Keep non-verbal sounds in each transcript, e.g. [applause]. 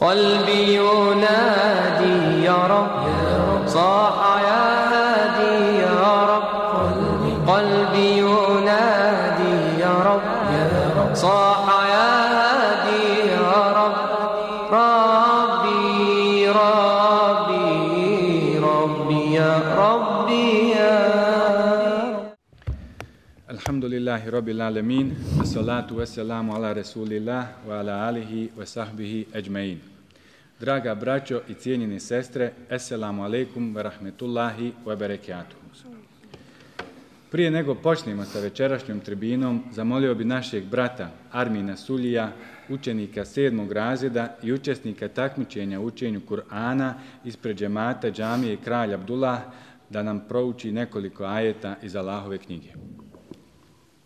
قلبي ينادي rabbil alemin, wa salatu wa salamu ala rasulillah wa ala alihi wa sahbihi ajma'in. Draga braćo i cijenjeni sestre, assalamu alaikum wa rahmetullahi wa barakatuh. Prije nego počnemo sa večerašnjom tribinom, zamolio bi našeg brata Armina Sulija, učenika sedmog razreda i učesnika takmičenja učenju Kur'ana ispred džemata džamije kralja Abdullah, da nam prouči nekoliko ajeta iz Allahove knjige. Allahove knjige.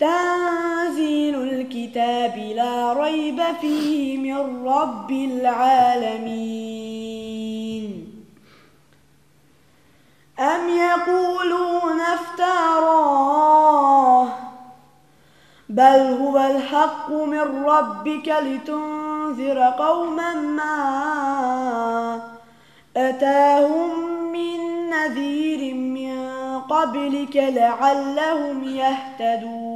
تنزيل الكتاب لا ريب فيه من رب العالمين. أم يقولون افتراه؟ بل هو الحق من ربك لتنذر قوما ما أتاهم من نذير من قبلك لعلهم يهتدون.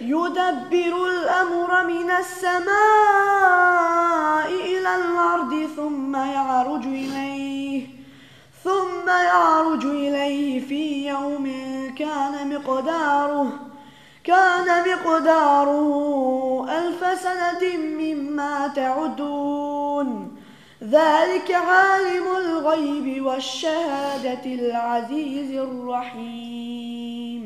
يدبر الأمر من السماء إلى الأرض ثم يعرج إليه ثم يعرج إليه في يوم كان مقداره كان مقداره ألف سنة مما تعدون. ذلك عالم الغيب والشهادة العزيز الرحيم.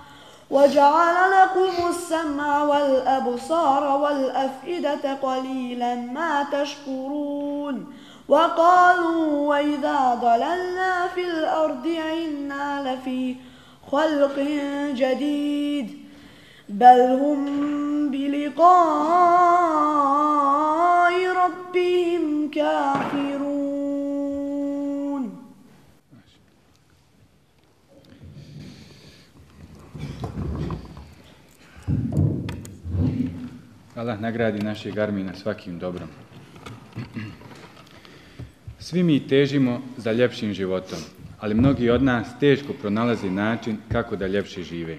وجعل لكم السمع والأبصار والأفئدة قليلا ما تشكرون وقالوا وإذا ضللنا في الأرض إنا لفي خلق جديد بل هم بلقاء ربهم كافرون Allah nagradi našeg Armina svakim dobrom. Svi mi težimo za ljepšim životom, ali mnogi od nas teško pronalazi način kako da ljepše žive.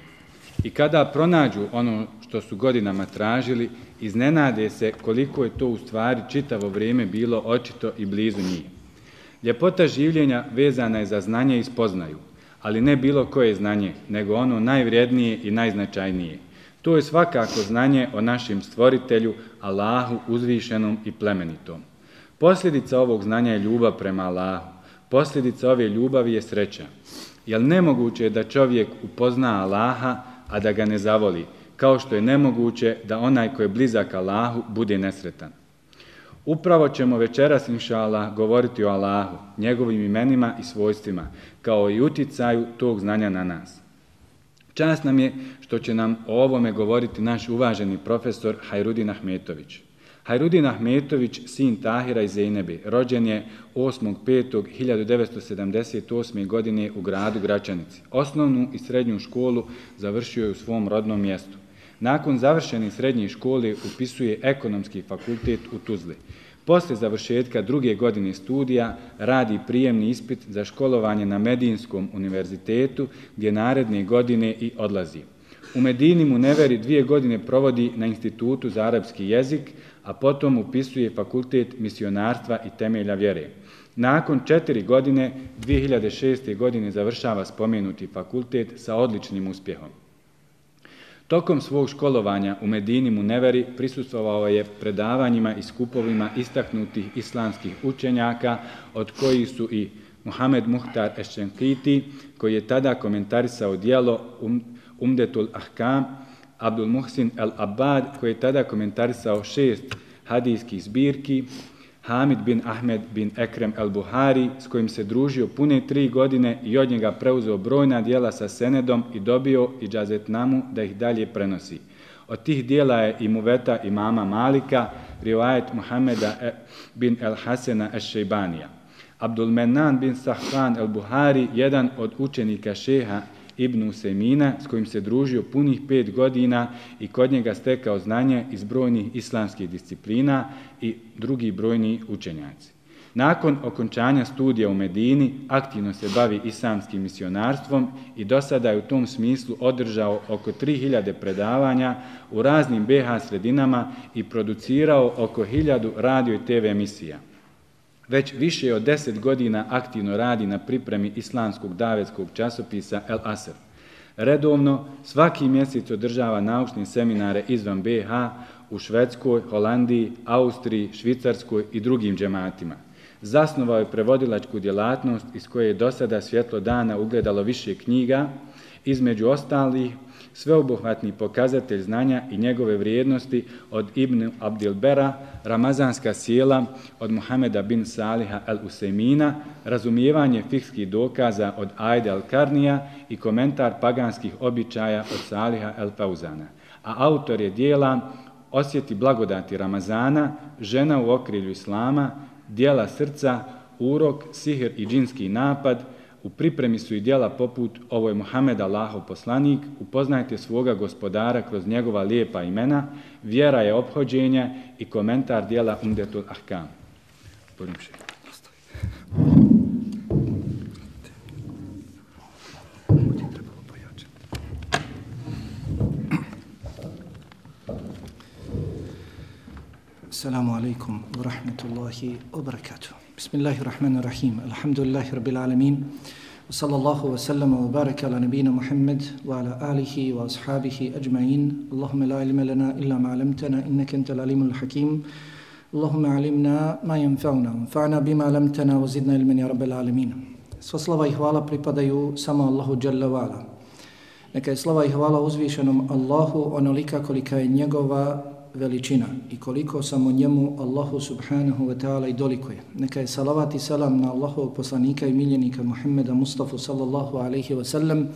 I kada pronađu ono što su godinama tražili, iznenade se koliko je to u stvari čitavo vrijeme bilo očito i blizu njih. Ljepota življenja vezana je za znanje i spoznaju, ali ne bilo koje znanje, nego ono najvrijednije i najznačajnije. To je svakako znanje o našem stvoritelju, Allahu uzvišenom i plemenitom. Posljedica ovog znanja je ljubav prema Allahu. Posljedica ove ljubavi je sreća. Jer nemoguće je da čovjek upozna Allaha, a da ga ne zavoli, kao što je nemoguće da onaj ko je blizak Allahu bude nesretan. Upravo ćemo večeras, inša Allah, govoriti o Allahu, njegovim imenima i svojstvima, kao i uticaju tog znanja na nas. Čast nam je što će nam o ovome govoriti naš uvaženi profesor Hajrudin Ahmetović. Hajrudin Ahmetović, sin Tahira i Zeynebi, rođen je 8.5.1978. godine u gradu Gračanici. Osnovnu i srednju školu završio je u svom rodnom mjestu. Nakon završene srednje škole upisuje ekonomski fakultet u Tuzli. Posle završetka druge godine studija radi prijemni ispit za školovanje na Medinskom univerzitetu gdje naredne godine i odlazi. U Medini mu neveri dvije godine provodi na Institutu za arapski jezik, a potom upisuje fakultet misionarstva i temelja vjere. Nakon četiri godine, 2006. godine, završava spomenuti fakultet sa odličnim uspjehom. Tokom svog školovanja u Medini mu neveri prisustovao je predavanjima i skupovima istaknutih islamskih učenjaka, od kojih su i Muhammed Muhtar Ešćenkiti, koji je tada komentarisao dijelo um, Umdetul Ahkam, Abdul Muhsin el-Abad, koji je tada komentarisao šest hadijskih zbirki, Hamid bin Ahmed bin Ekrem el-Buhari, s kojim se družio pune tri godine i od njega preuzeo brojna dijela sa senedom i dobio i džazetnamu da ih dalje prenosi. Od tih dijela je i muveta imama Malika, rivajet Muhameda e- bin el-Hasena el-Šejbanija. Abdul Menan bin Sahran el-Buhari, jedan od učenika šeha Ibn Usemina, s kojim se družio punih pet godina i kod njega stekao znanje iz brojnih islamskih disciplina i drugi brojni učenjaci. Nakon okončanja studija u Medini, aktivno se bavi islamskim misionarstvom i do sada je u tom smislu održao oko 3000 predavanja u raznim BH sredinama i producirao oko 1000 radio i TV emisija već više od deset godina aktivno radi na pripremi islamskog davetskog časopisa El Aser. Redovno svaki mjesec održava naučne seminare izvan BH u Švedskoj, Holandiji, Austriji, Švicarskoj i drugim džematima. Zasnovao je prevodilačku djelatnost iz koje je do sada svjetlo dana ugledalo više knjiga, između ostalih sveobuhvatni pokazatelj znanja i njegove vrijednosti od Ibn Abdilbera, Ramazanska sjela od Muhameda bin Saliha al-Usemina, razumijevanje fikskih dokaza od Ajde al-Karnija i komentar paganskih običaja od Saliha al-Fauzana. A autor je dijela Osjeti blagodati Ramazana, Žena u okrilju Islama, Dijela srca, Urok, Sihir i džinski napad, U pripremi su i dijela poput Ovo je Muhammed Allahov poslanik, upoznajte svoga gospodara kroz njegova lijepa imena, vjera je obhođenje i komentar dijela Umdetul Ahkam. Borim še. Assalamu alaikum wa rahmatullahi wa barakatuh. Bismillahirrahmanirrahim. الله الرحمن alamin. الحمد لله wa sallama wa baraka ala وبارك Muhammad wa ala alihi wa ashabihi ajma'in. Allahumma la ilma lana illa ma 'allamtana innaka antal alimul hakim. Allahumma 'allimna ma ينفعنا وانفعنا bima علمتنا wa zidna ilman ya العالمين alamin. Sva slava i hvala pripadaju samo Allahu Jalla wa ala. Neka je slava i hvala uzvišenom Allahu onolika kolika je njegova veličina i koliko samo njemu Allahu subhanahu wa ta'ala i dolikuje. Neka je salavat i salam na Allahovog poslanika i miljenika Muhammeda Mustafa sallallahu alaihi wa sallam,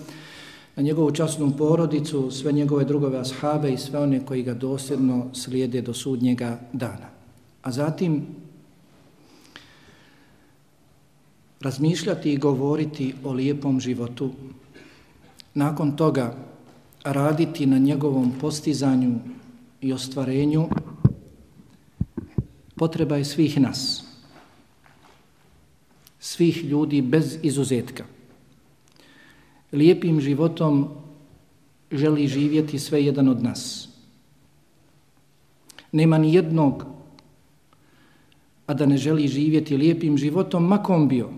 na njegovu časnu porodicu, sve njegove drugove ashabe i sve one koji ga dosljedno slijede do sudnjega dana. A zatim razmišljati i govoriti o lijepom životu, nakon toga raditi na njegovom postizanju i ostvarenju potreba je svih nas, svih ljudi bez izuzetka. Lijepim životom želi živjeti sve jedan od nas. Nema ni jednog, a da ne želi živjeti lijepim životom, makom bio,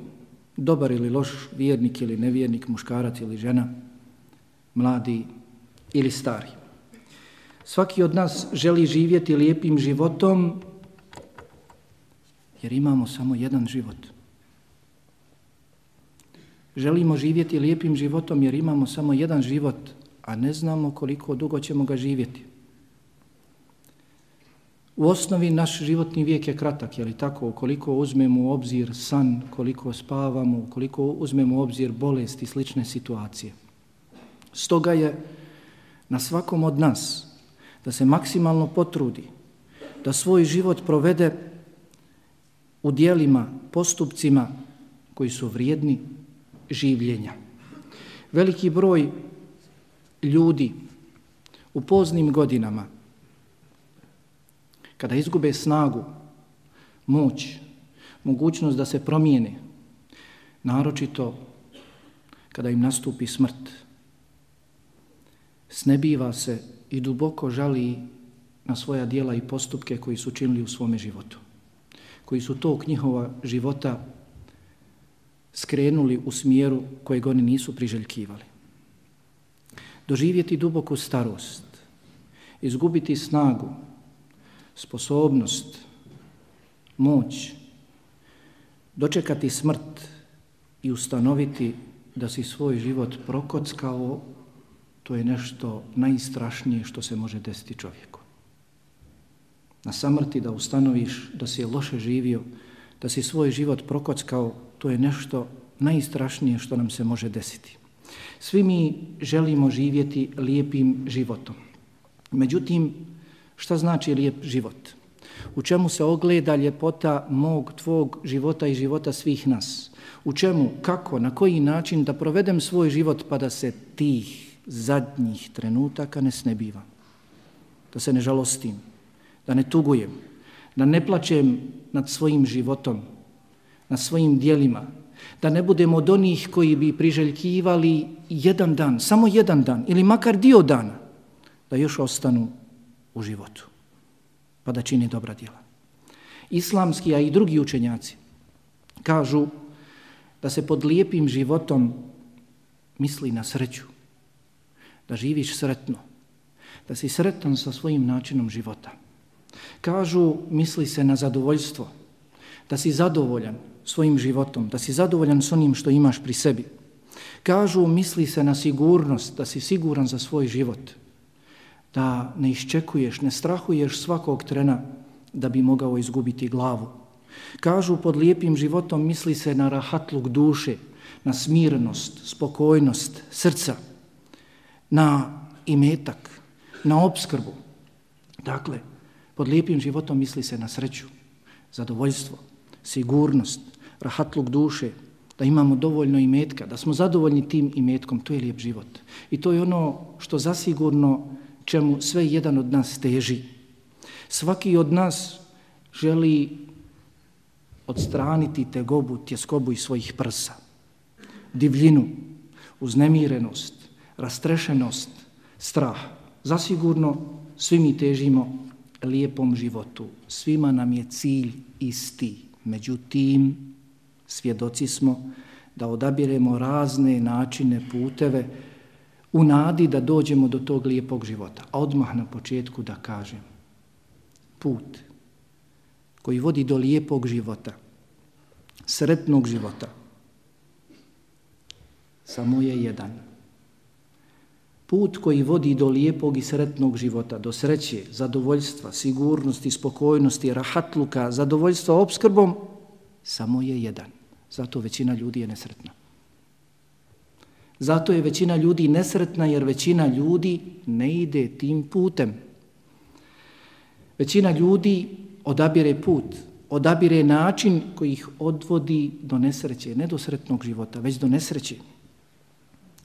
dobar ili loš, vjernik ili nevjernik, muškarac ili žena, mladi ili stari. Svaki od nas želi živjeti lijepim životom jer imamo samo jedan život. Želimo živjeti lijepim životom jer imamo samo jedan život, a ne znamo koliko dugo ćemo ga živjeti. U osnovi naš životni vijek je kratak, je li tako? Koliko uzmemo u obzir san, koliko spavamo, koliko uzmemo u obzir bolest i slične situacije. Stoga je na svakom od nas da se maksimalno potrudi da svoj život provede u dijelima, postupcima koji su vrijedni življenja. Veliki broj ljudi u poznim godinama, kada izgube snagu, moć, mogućnost da se promijene, naročito kada im nastupi smrt, snebiva se i duboko žali na svoja dijela i postupke koji su činili u svome životu, koji su tog njihova života skrenuli u smjeru kojeg oni nisu priželjkivali. Doživjeti duboku starost, izgubiti snagu, sposobnost, moć, dočekati smrt i ustanoviti da si svoj život prokockao, to je nešto najstrašnije što se može desiti čovjeku. Na samrti da ustanoviš da si loše živio, da si svoj život prokockao, to je nešto najstrašnije što nam se može desiti. Svi mi želimo živjeti lijepim životom. Međutim, šta znači lijep život? U čemu se ogleda ljepota mog, tvog života i života svih nas? U čemu, kako, na koji način da provedem svoj život pa da se tih zadnjih trenutaka ne snebivam? Da se ne žalostim, da ne tugujem, da ne plaćem nad svojim životom, nad svojim dijelima, da ne budemo od onih koji bi priželjkivali jedan dan, samo jedan dan ili makar dio dana, da još ostanu u životu, pa da čini dobra djela. Islamski, a i drugi učenjaci, kažu da se pod lijepim životom misli na sreću, da živiš sretno, da si sretan sa svojim načinom života. Kažu, misli se na zadovoljstvo, da si zadovoljan svojim životom, da si zadovoljan s onim što imaš pri sebi. Kažu, misli se na sigurnost, da si siguran za svoj život, da ne iščekuješ, ne strahuješ svakog trena da bi mogao izgubiti glavu. Kažu, pod lijepim životom misli se na rahatluk duše, na smirnost, spokojnost srca, na imetak, na obskrbu. Dakle, pod lijepim životom misli se na sreću, zadovoljstvo, sigurnost, rahatluk duše, da imamo dovoljno imetka, da smo zadovoljni tim imetkom, to je lijep život. I to je ono što zasigurno čemu sve jedan od nas teži. Svaki od nas želi odstraniti tegobu, tjeskobu iz svojih prsa, divljinu, uznemirenost, rastrešenost, strah. Zasigurno svi mi težimo lijepom životu. Svima nam je cilj isti. Međutim, svjedoci smo da odabiremo razne načine, puteve u nadi da dođemo do tog lijepog života. A odmah na početku da kažem, put koji vodi do lijepog života, sretnog života, samo je jedan. Put koji vodi do lijepog i sretnog života, do sreće, zadovoljstva, sigurnosti, spokojnosti, rahatluka, zadovoljstva obskrbom, samo je jedan. Zato većina ljudi je nesretna. Zato je većina ljudi nesretna jer većina ljudi ne ide tim putem. Većina ljudi odabire put, odabire način koji ih odvodi do nesreće, ne do sretnog života, već do nesreće.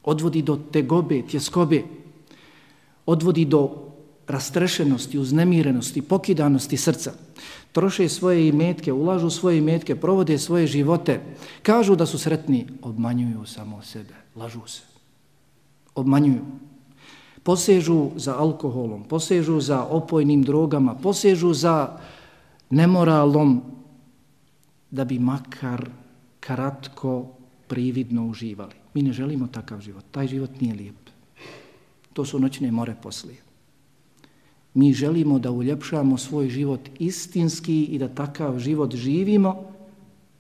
Odvodi do tegobe, tjeskobe, odvodi do rastrešenosti, uznemirenosti, pokidanosti srca troše svoje imetke, ulažu svoje imetke, provode svoje živote, kažu da su sretni, obmanjuju samo sebe, lažu se. Obmanjuju. Posežu za alkoholom, posežu za opojnim drogama, posežu za nemoralom da bi makar kratko, prividno uživali. Mi ne želimo takav život. Taj život nije lijep. To su noćne more poslije. Mi želimo da uljepšamo svoj život istinski i da takav život živimo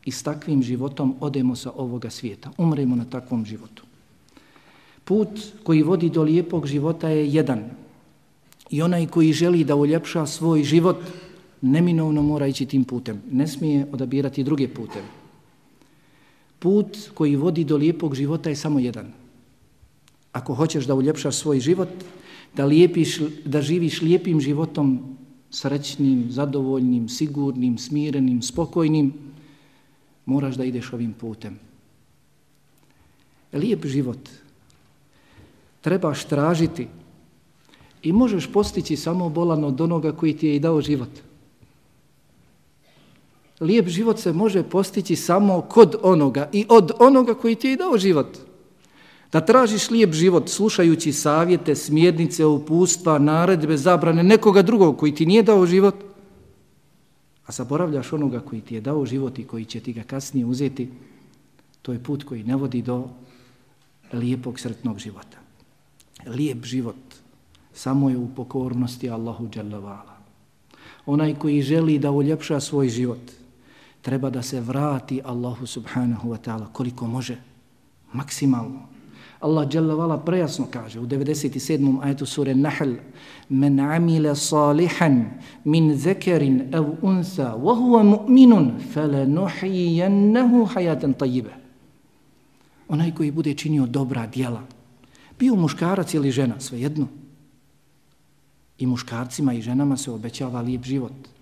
i s takvim životom odemo sa ovoga svijeta. Umremo na takvom životu. Put koji vodi do lijepog života je jedan. I onaj koji želi da uljepša svoj život neminovno mora ići tim putem. Ne smije odabirati druge puteve. Put koji vodi do lijepog života je samo jedan. Ako hoćeš da uljepšaš svoj život, da, lijepiš, da živiš lijepim životom, srećnim, zadovoljnim, sigurnim, smirenim, spokojnim, moraš da ideš ovim putem. Lijep život trebaš tražiti i možeš postići samo bolan od onoga koji ti je i dao život. Lijep život se može postići samo kod onoga i od onoga koji ti je dao život. Da tražiš lijep život slušajući savjete, smjernice, upustva, naredbe, zabrane nekoga drugog koji ti nije dao život, a zaboravljaš onoga koji ti je dao život i koji će ti ga kasnije uzeti, to je put koji ne vodi do lijepog sretnog života. Lijep život samo je u pokornosti Allahu Đalavala. Onaj koji želi da uljepša svoj život, treba da se vrati Allahu subhanahu wa ta'ala koliko može, maksimalno. Allah dželle vala prejasno kaže u 97. ajetu sure Nahl Men amila salihan min zekerin aw unsa wa huwa mu'minun falanuhyiyannahu hayatan tayyibah." Onaj koji bude činio dobra djela, bio muškarac ili žena, svejedno. I muškarcima i ženama se obećava lijep život.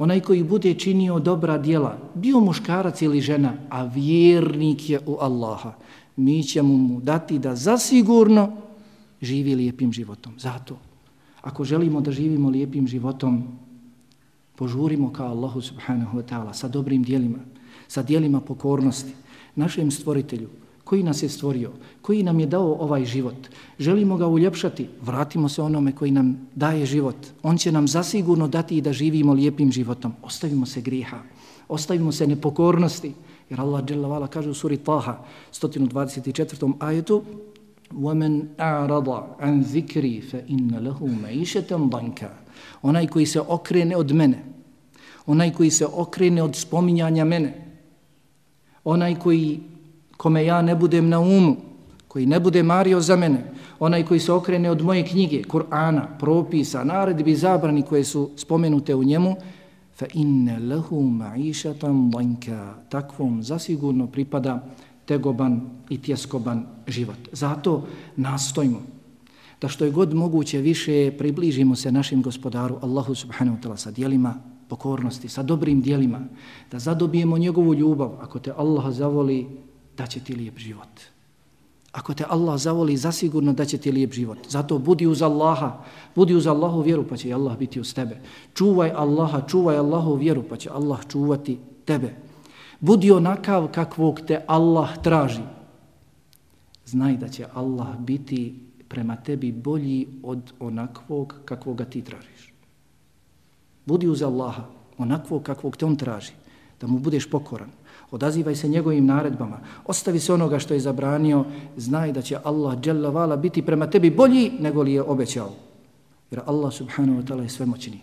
Onaj koji bude činio dobra djela, bio muškarac ili žena, a vjernik je u Allaha, mi ćemo mu dati da zasigurno živi lijepim životom. Zato, ako želimo da živimo lijepim životom, požurimo ka Allahu subhanahu wa ta'ala sa dobrim dijelima, sa dijelima pokornosti, našem stvoritelju, koji nas je stvorio, koji nam je dao ovaj život. Želimo ga uljepšati, vratimo se onome koji nam daje život. On će nam zasigurno dati i da živimo lijepim životom. Ostavimo se griha, ostavimo se nepokornosti, Jer Allah dželle vala kaže u suri Taha 124. ajetu وَمَنْ أَعْرَضَ عَنْ ذِكْرِ فَإِنَّ لَهُ مَيْشَةً ضَنْكَ Onaj koji se okrene od mene, onaj koji se okrene od spominjanja mene, onaj koji kome ja ne budem na umu, koji ne bude mario za mene, onaj koji se okrene od moje knjige, Kur'ana, propisa, naredbi, zabrani koje su spomenute u njemu, fa inne lehu ma'išatan lanka. Takvom zasigurno pripada tegoban i tjeskoban život. Zato nastojimo da što je god moguće više približimo se našim gospodaru Allahu subhanahu wa ta'ala sa dijelima pokornosti, sa dobrim dijelima, da zadobijemo njegovu ljubav. Ako te Allah zavoli, da će ti lijep život. Ako te Allah zavoli, zasigurno da će ti lijep život. Zato budi uz Allaha, budi uz Allahu vjeru, pa će i Allah biti uz tebe. Čuvaj Allaha, čuvaj Allahu vjeru, pa će Allah čuvati tebe. Budi onakav kakvog te Allah traži. Znaj da će Allah biti prema tebi bolji od onakvog kakvoga ti tražiš. Budi uz Allaha, onakvog kakvog te on traži, da mu budeš pokoran odazivaj se njegovim naredbama, ostavi se onoga što je zabranio, znaj da će Allah vala biti prema tebi bolji nego li je obećao. Jer Allah subhanahu wa ta'ala je svemoćni.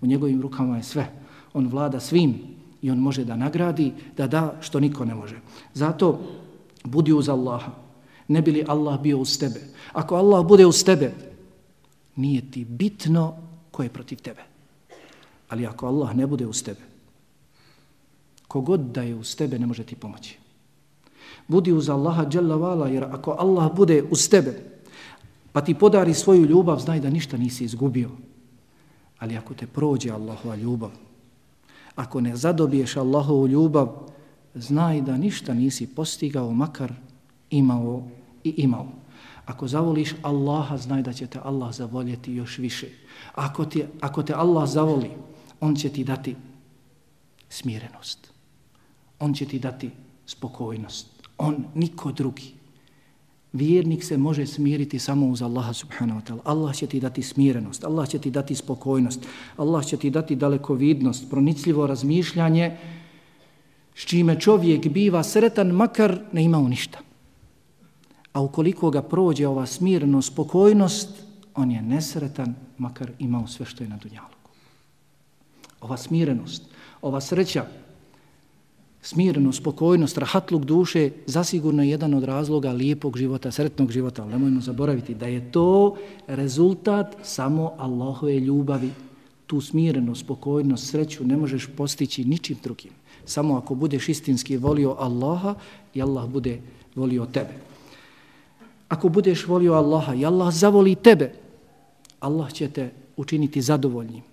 U njegovim rukama je sve. On vlada svim i on može da nagradi, da da što niko ne može. Zato budi uz Allaha. Ne bi li Allah bio uz tebe? Ako Allah bude uz tebe, nije ti bitno ko je protiv tebe. Ali ako Allah ne bude uz tebe, kogod da je uz tebe ne može ti pomoći. Budi uz Allaha dželle vala jer ako Allah bude uz tebe pa ti podari svoju ljubav, znaj da ništa nisi izgubio. Ali ako te prođe Allahova ljubav, ako ne zadobiješ Allahovu ljubav, znaj da ništa nisi postigao, makar imao i imao. Ako zavoliš Allaha, znaj da će te Allah zavoljeti još više. Ako, ti, ako te Allah zavoli, On će ti dati smirenost on će ti dati spokojnost. On, niko drugi. Vjernik se može smiriti samo uz Allaha subhanahu wa ta'ala. Allah će ti dati smirenost, Allah će ti dati spokojnost, Allah će ti dati dalekovidnost, pronicljivo razmišljanje, s čime čovjek biva sretan, makar ne imao ništa. A ukoliko ga prođe ova smirenost, spokojnost, on je nesretan, makar imao sve što je na dunjalu. Ova smirenost, ova sreća, smireno, spokojnost, rahatluk duše, zasigurno je jedan od razloga lijepog života, sretnog života. Ali nemojmo zaboraviti da je to rezultat samo Allahove ljubavi. Tu smireno, spokojnost, sreću ne možeš postići ničim drugim. Samo ako budeš istinski volio Allaha i Allah bude volio tebe. Ako budeš volio Allaha i Allah zavoli tebe, Allah će te učiniti zadovoljnim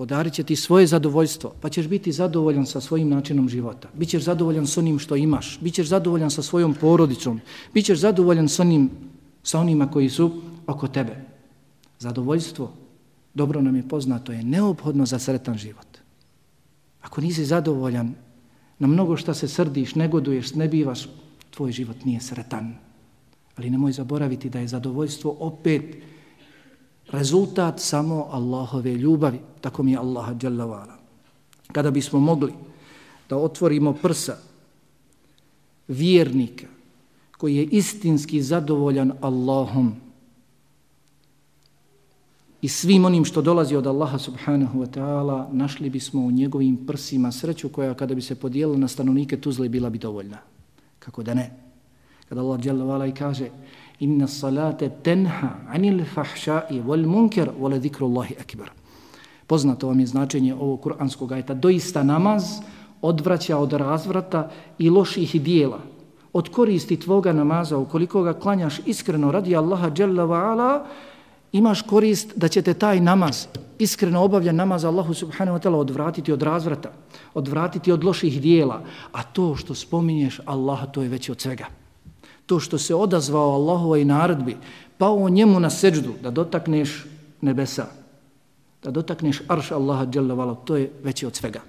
Podarit će ti svoje zadovoljstvo, pa ćeš biti zadovoljan sa svojim načinom života. Bićeš zadovoljan s onim što imaš, bićeš zadovoljan sa svojom porodicom, bićeš zadovoljan s onim, sa onima koji su oko tebe. Zadovoljstvo, dobro nam je poznato, je neophodno za sretan život. Ako nisi zadovoljan, na mnogo šta se srdiš, negoduješ, ne bivaš, tvoj život nije sretan. Ali nemoj zaboraviti da je zadovoljstvo opet rezultat samo Allahove ljubavi, tako mi je Allaha djelavala. Kada bismo mogli da otvorimo prsa vjernika koji je istinski zadovoljan Allahom i svim onim što dolazi od Allaha subhanahu wa ta'ala, našli bismo u njegovim prsima sreću koja kada bi se podijelila na stanovnike Tuzle bila bi dovoljna. Kako da ne? Kada Allah djelavala i kaže inna salate tenha anil fahšai wal munker wala zikru Allahi akbar. Poznato vam je značenje ovog kuranskog ajta. Doista namaz odvraća od razvrata i loših dijela. Od koristi tvoga namaza, ukoliko ga klanjaš iskreno radi Allaha jalla ve ala, imaš korist da će te taj namaz, iskreno obavljan namaz Allahu subhanahu wa ta'ala odvratiti od razvrata, odvratiti od loših dijela. A to što spominješ Allaha, to je već od svega to što se odazvao Allahovoj naredbi, pao njemu na seđdu da dotakneš nebesa, da dotakneš arš Allaha dželavala, to je veće od svega.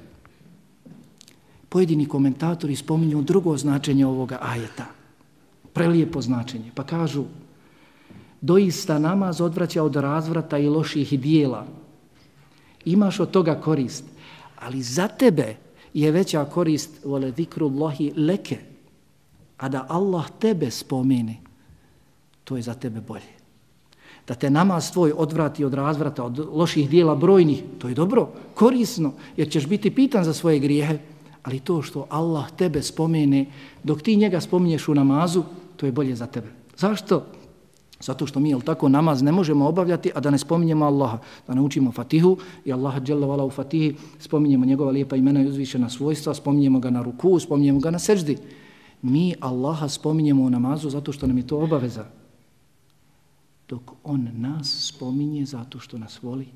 Pojedini komentatori spominju drugo značenje ovoga ajeta, prelijepo značenje, pa kažu doista namaz odvraća od razvrata i loših dijela. Imaš od toga korist, ali za tebe je veća korist vole zikrullahi leke, a da Allah tebe spomeni, to je za tebe bolje. Da te namaz tvoj odvrati od razvrata, od loših dijela brojnih, to je dobro, korisno, jer ćeš biti pitan za svoje grijehe, ali to što Allah tebe spomene, dok ti njega spominješ u namazu, to je bolje za tebe. Zašto? Zato što mi, jel tako, namaz ne možemo obavljati, a da ne spominjemo Allaha, da ne učimo Fatihu i Allaha dželavala u Fatihi, spominjemo njegova lijepa imena i uzvišena svojstva, spominjemo ga na ruku, spominjemo ga na seždi mi Allaha spominjemo u namazu zato što nam je to obaveza. Dok On nas spominje zato što nas voli.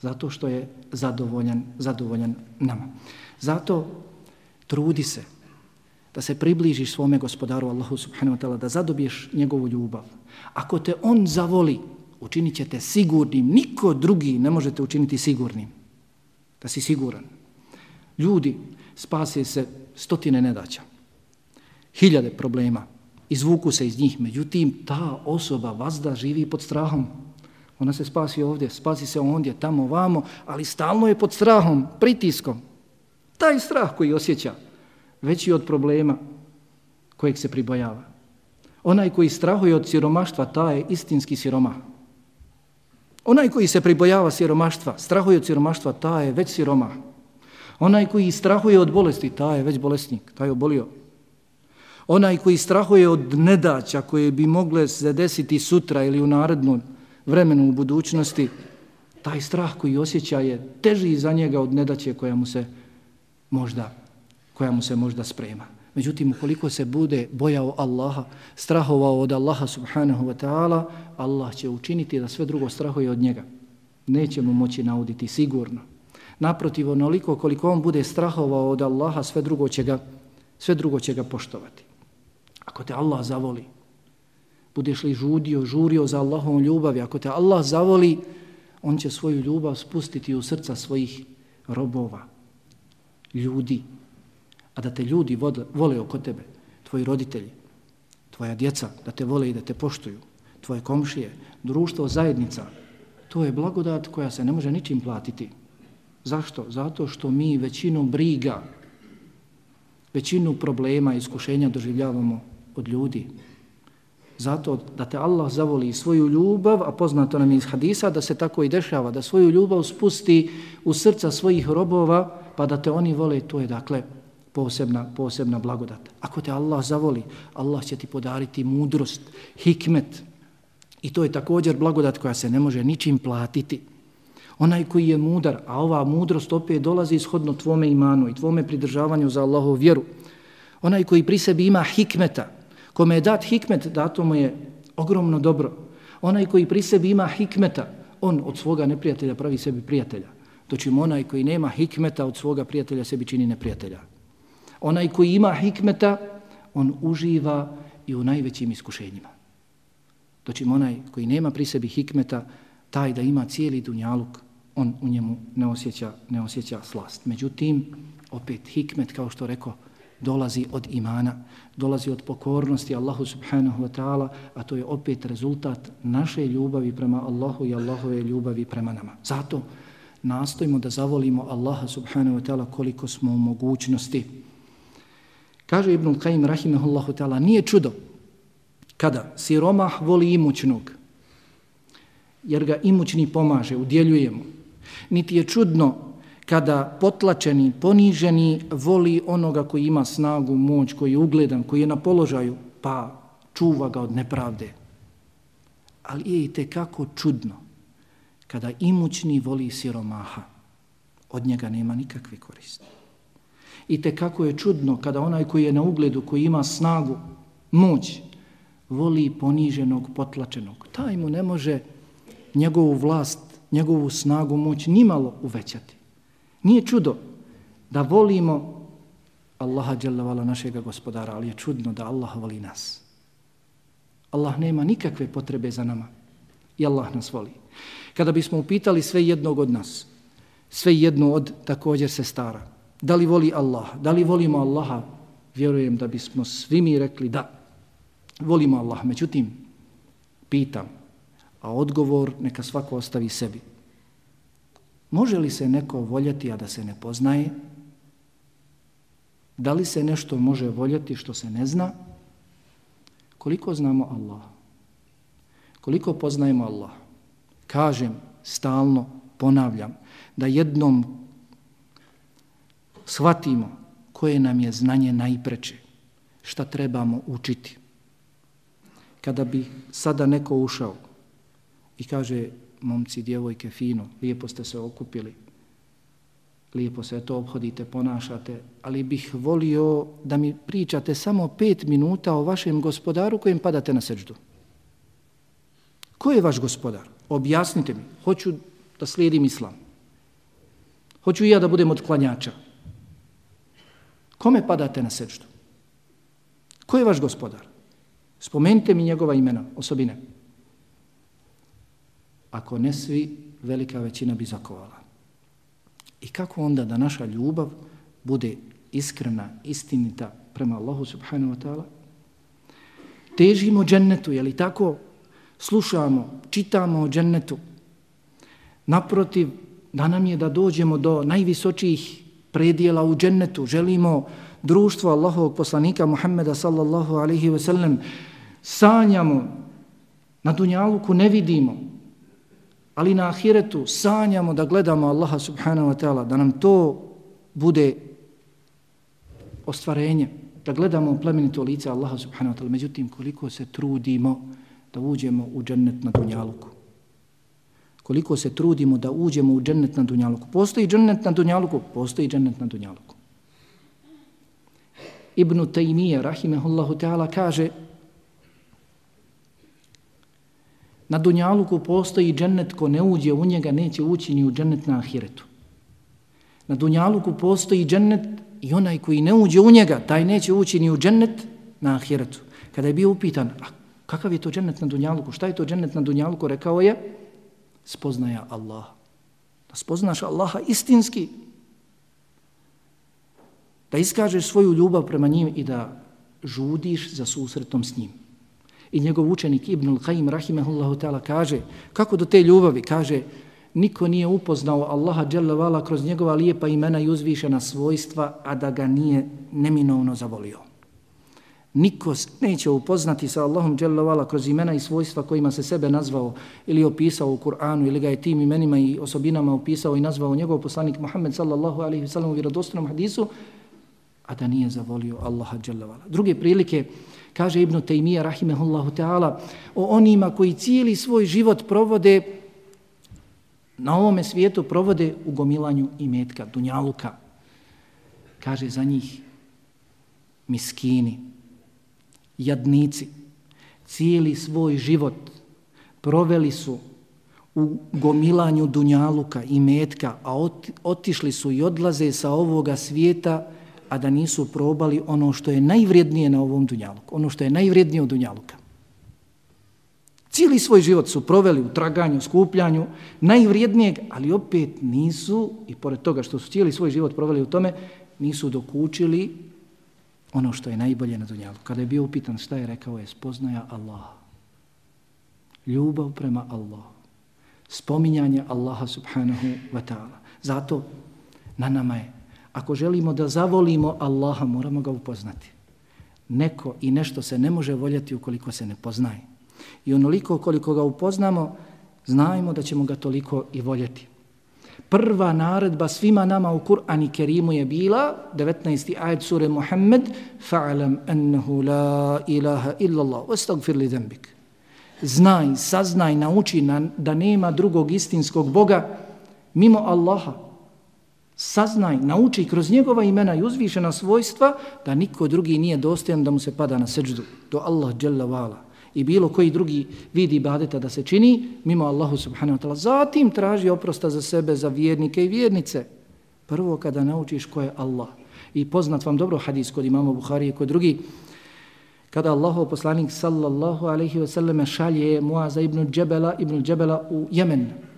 Zato što je zadovoljan, zadovoljan nama. Zato trudi se da se približiš svome gospodaru Allahu subhanahu wa ta'ala, da zadobiješ njegovu ljubav. Ako te On zavoli, učinit će te sigurnim. Niko drugi ne možete učiniti sigurnim. Da si siguran. Ljudi spase se stotine nedaća, hiljade problema, izvuku se iz njih, međutim, ta osoba vazda živi pod strahom. Ona se spasi ovdje, spasi se ondje, tamo, vamo, ali stalno je pod strahom, pritiskom. Taj strah koji osjeća, veći od problema kojeg se pribojava. Onaj koji strahuje od siromaštva, ta je istinski siroma. Onaj koji se pribojava siromaštva, strahuje od siromaštva, ta je već siroma. Onaj koji strahuje od bolesti, taj je već bolesnik, taj je obolio. Onaj koji strahuje od nedaća koje bi mogle se desiti sutra ili u narednom vremenu u budućnosti, taj strah koji osjeća je teži za njega od nedaće koja mu se možda, koja mu se možda sprema. Međutim, ukoliko se bude bojao Allaha, strahovao od Allaha subhanahu wa ta'ala, Allah će učiniti da sve drugo strahuje od njega. Neće mu moći nauditi sigurno. Naprotiv, onoliko koliko on bude strahovao od Allaha, sve drugo će ga, sve drugo će ga poštovati. Ako te Allah zavoli, budeš li žudio, žurio za Allahom ljubavi, ako te Allah zavoli, on će svoju ljubav spustiti u srca svojih robova, ljudi. A da te ljudi vole oko tebe, tvoji roditelji, tvoja djeca, da te vole i da te poštuju, tvoje komšije, društvo, zajednica, to je blagodat koja se ne može ničim platiti. Zašto? Zato što mi većinu briga, većinu problema i iskušenja doživljavamo od ljudi. Zato da te Allah zavoli svoju ljubav, a poznato nam je iz hadisa da se tako i dešava, da svoju ljubav spusti u srca svojih robova, pa da te oni vole, to je dakle posebna, posebna blagodat. Ako te Allah zavoli, Allah će ti podariti mudrost, hikmet. I to je također blagodat koja se ne može ničim platiti. Onaj koji je mudar, a ova mudrost opet dolazi ishodno tvome imanu i tvome pridržavanju za Allahov vjeru. Onaj koji pri sebi ima hikmeta, kome je dat hikmet, dato mu je ogromno dobro. Onaj koji pri sebi ima hikmeta, on od svoga neprijatelja pravi sebi prijatelja. Dočim onaj koji nema hikmeta od svoga prijatelja sebi čini neprijatelja. Onaj koji ima hikmeta, on uživa i u najvećim iskušenjima. Dočim onaj koji nema pri sebi hikmeta, taj da ima cijeli dunjaluk, on u njemu ne osjeća, ne osjeća slast. Međutim, opet hikmet, kao što rekao, dolazi od imana, dolazi od pokornosti Allahu subhanahu wa ta'ala, a to je opet rezultat naše ljubavi prema Allahu i Allahove ljubavi prema nama. Zato nastojimo da zavolimo Allaha subhanahu wa ta'ala koliko smo u mogućnosti. Kaže Ibn Qaim rahimahullahu ta'ala, nije čudo kada siromah voli imućnog, jer ga imućni pomaže, udjeljujemo. Niti je čudno kada potlačeni, poniženi voli onoga koji ima snagu, moć, koji je ugledan, koji je na položaju, pa čuva ga od nepravde. Ali je i tekako čudno kada imućni voli siromaha, od njega nema nikakve koriste. I te kako je čudno kada onaj koji je na ugledu, koji ima snagu, moć, voli poniženog, potlačenog. Taj mu ne može njegovu vlast, njegovu snagu, moć nimalo uvećati. Nije čudo da volimo Allaha dželavala našega gospodara, ali je čudno da Allah voli nas. Allah nema nikakve potrebe za nama i Allah nas voli. Kada bismo upitali sve jednog od nas, sve jedno od također se stara, da li voli Allah, da li volimo Allaha, vjerujem da bismo svi mi rekli da, volimo Allah. Međutim, pitam, a odgovor neka svako ostavi sebi. Može li se neko voljeti, a da se ne poznaje? Da li se nešto može voljeti što se ne zna? Koliko znamo Allah? Koliko poznajemo Allah? Kažem, stalno ponavljam, da jednom shvatimo koje nam je znanje najpreče, šta trebamo učiti. Kada bi sada neko ušao i kaže, momci, djevojke, fino, lijepo ste se okupili, lijepo se to obhodite, ponašate, ali bih volio da mi pričate samo pet minuta o vašem gospodaru kojem padate na seđdu. Ko je vaš gospodar? Objasnite mi. Hoću da slijedim islam. Hoću i ja da budem od klanjača. Kome padate na seđdu? Ko je vaš gospodar? Spomenite mi njegova imena, osobine ako ne svi, velika većina bi zakovala. I kako onda da naša ljubav bude iskrena, istinita prema Allahu subhanahu wa ta'ala? Težimo džennetu, je li tako? Slušamo, čitamo o džennetu. Naprotiv, da nam je da dođemo do najvisočijih predijela u džennetu. Želimo društvo Allahovog poslanika Muhammeda sallallahu alaihi wa sallam. Sanjamo, na dunjaluku ne vidimo, ali na ahiretu sanjamo da gledamo Allaha subhanahu wa ta'ala, da nam to bude ostvarenje, da gledamo plemenito lice Allaha subhanahu wa ta'ala. Međutim, koliko se trudimo da uđemo u džennet na dunjaluku. Koliko se trudimo da uđemo u džennet na dunjaluku. Postoji džennet na dunjaluku? Postoji džennet na dunjaluku. Ibn Taymiye, rahimehullahu ta'ala, kaže Na Dunjaluku postoji džennet ko ne uđe u njega, neće ući ni u džennet na ahiretu. Na Dunjaluku postoji džennet i onaj koji ne uđe u njega, taj neće ući ni u džennet na ahiretu. Kada je bio upitan, a kakav je to džennet na Dunjaluku, šta je to džennet na Dunjaluku, rekao je, spoznaja Allah. Da spoznaš Allaha istinski, da iskažeš svoju ljubav prema njim i da žudiš za susretom s njim. I njegov učenik Ibn al-Qaim rahimehullahu ta'ala kaže, kako do te ljubavi? Kaže, niko nije upoznao Allaha dželle kroz njegova lijepa imena i uzvišena svojstva, a da ga nije neminovno zavolio. Niko neće upoznati sa Allahom dželle kroz imena i svojstva kojima se sebe nazvao ili opisao u Kur'anu ili ga je tim imenima i osobinama opisao i nazvao njegov poslanik Muhammed sallallahu alaihi sallam u vjerodostojnom hadisu, a da nije zavolio Allaha dželle Druge prilike, kaže Ibn Taymiye rahimehullahu ta'ala o onima koji cijeli svoj život provode na ovome svijetu provode u gomilanju imetka, dunjaluka. Kaže za njih miskini, jadnici, cijeli svoj život proveli su u gomilanju dunjaluka i metka, a otišli su i odlaze sa ovoga svijeta, a da nisu probali ono što je najvrijednije na ovom dunjaluku, ono što je najvrijednije od dunjaluka. Cijeli svoj život su proveli u traganju, skupljanju, najvrijednijeg, ali opet nisu, i pored toga što su cijeli svoj život proveli u tome, nisu dokučili ono što je najbolje na dunjalu. Kada je bio upitan šta je rekao je spoznaja Allaha. Ljubav prema Allahu. Spominjanje Allaha subhanahu wa ta'ala. Zato na nama je, ako želimo da zavolimo Allaha, moramo ga upoznati. Neko i nešto se ne može voljeti ukoliko se ne poznaje. I onoliko koliko ga upoznamo, znajmo da ćemo ga toliko i voljeti. Prva naredba svima nama u Kur'ani Kerimu je bila, 19. ajed sure Muhammed, fa'alam ennehu la ilaha illallah, ostagfir li dembik. Znaj, saznaj, nauči na, da nema drugog istinskog Boga mimo Allaha. Saznaj, nauči kroz njegova imena i uzvišena svojstva da niko drugi nije dostojan da mu se pada na seđdu. Do Allah djela vala i bilo koji drugi vidi ibadeta da se čini mimo Allahu subhanahu wa ta'ala. Zatim traži oprosta za sebe, za vjernike i vjernice. Prvo kada naučiš ko je Allah. I poznat vam dobro hadis kod imama Buhari i kod drugi. Kada Allahov poslanik sallallahu alaihi wa sallam šalje Muaza ibn Džebela, ibn Džebela u Jemen.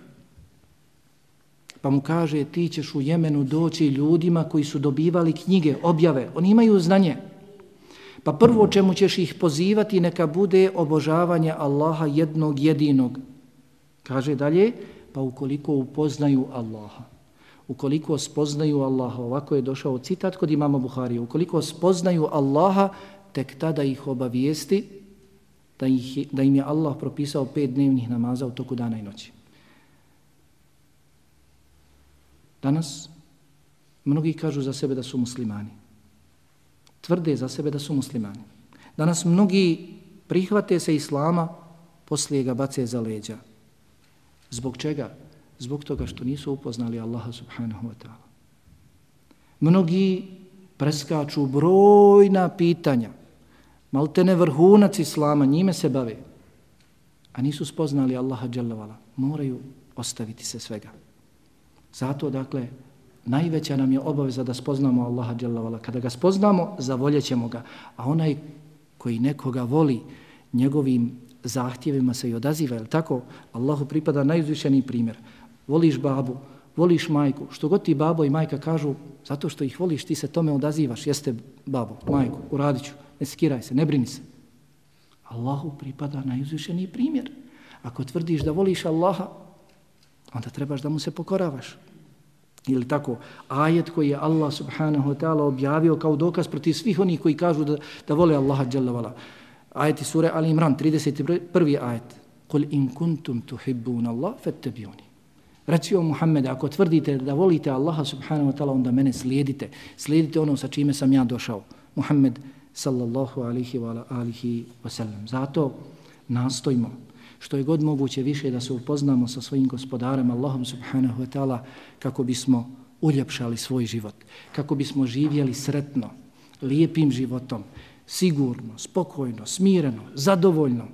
Pa mu kaže ti ćeš u Jemenu doći ljudima koji su dobivali knjige, objave. Oni imaju znanje. Pa prvo čemu ćeš ih pozivati neka bude obožavanje Allaha jednog jedinog. Kaže dalje, pa ukoliko upoznaju Allaha, ukoliko spoznaju Allaha, ovako je došao citat kod imama Buharije, ukoliko spoznaju Allaha, tek tada ih obavijesti da, ih, da im je Allah propisao pet dnevnih namaza u toku dana i noći. Danas mnogi kažu za sebe da su muslimani tvrde za sebe da su muslimani. Danas mnogi prihvate se islama, poslije ga bace za leđa. Zbog čega? Zbog toga što nisu upoznali Allaha subhanahu wa ta'ala. Mnogi preskaču brojna pitanja, maltene vrhunac islama, njime se bave, a nisu spoznali Allaha dželavala. Moraju ostaviti se svega. Zato, dakle, najveća nam je obaveza da spoznamo Allaha dželavala. Kada ga spoznamo, zavoljećemo ga. A onaj koji nekoga voli njegovim zahtjevima se i odaziva, je tako? Allahu pripada najuzvišeniji primjer. Voliš babu, voliš majku, što god ti babo i majka kažu, zato što ih voliš, ti se tome odazivaš, jeste babo, majku, uradit ću, ne skiraj se, ne brini se. Allahu pripada najuzvišeniji primjer. Ako tvrdiš da voliš Allaha, onda trebaš da mu se pokoravaš ili tako ajet koji je Allah subhanahu wa ta'ala objavio kao dokaz protiv svih onih koji kažu da, da vole Allaha jalla vala. Ajeti sure Ali Imran, 31. ajet. Kul in kuntum tuhibbun Allah, fattabiuni. Reci o Muhammede, ako tvrdite da volite Allaha subhanahu wa ta'ala, onda mene slijedite. Slijedite ono sa čime sam ja došao. Muhammed sallallahu alihi wa alihi wa sallam. Zato nastojimo što je god moguće više da se upoznamo sa svojim gospodarem Allahom subhanahu wa ta'ala kako bismo uljepšali svoj život, kako bismo živjeli sretno, lijepim životom, sigurno, spokojno, smireno, zadovoljno.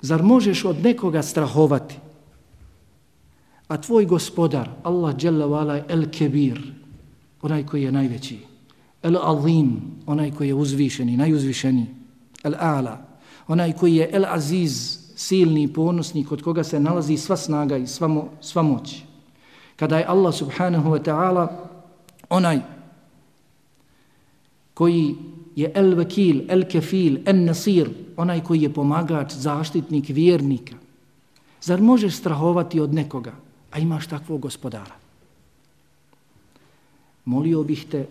Zar možeš od nekoga strahovati? A tvoj gospodar, Allah Jalla wala El Kebir, onaj koji je najveći, El Azim, onaj koji je uzvišeni, najuzvišeniji, El A'la, onaj koji je El Aziz, silni ponosni, kod koga se nalazi sva snaga i sva, mo, sva moć. Kada je Allah subhanahu wa ta'ala onaj koji je El Vakil, El Kefil, El Nasir, onaj koji je pomagač, zaštitnik, vjernika. Zar možeš strahovati od nekoga, a imaš takvog gospodara? Molio bih te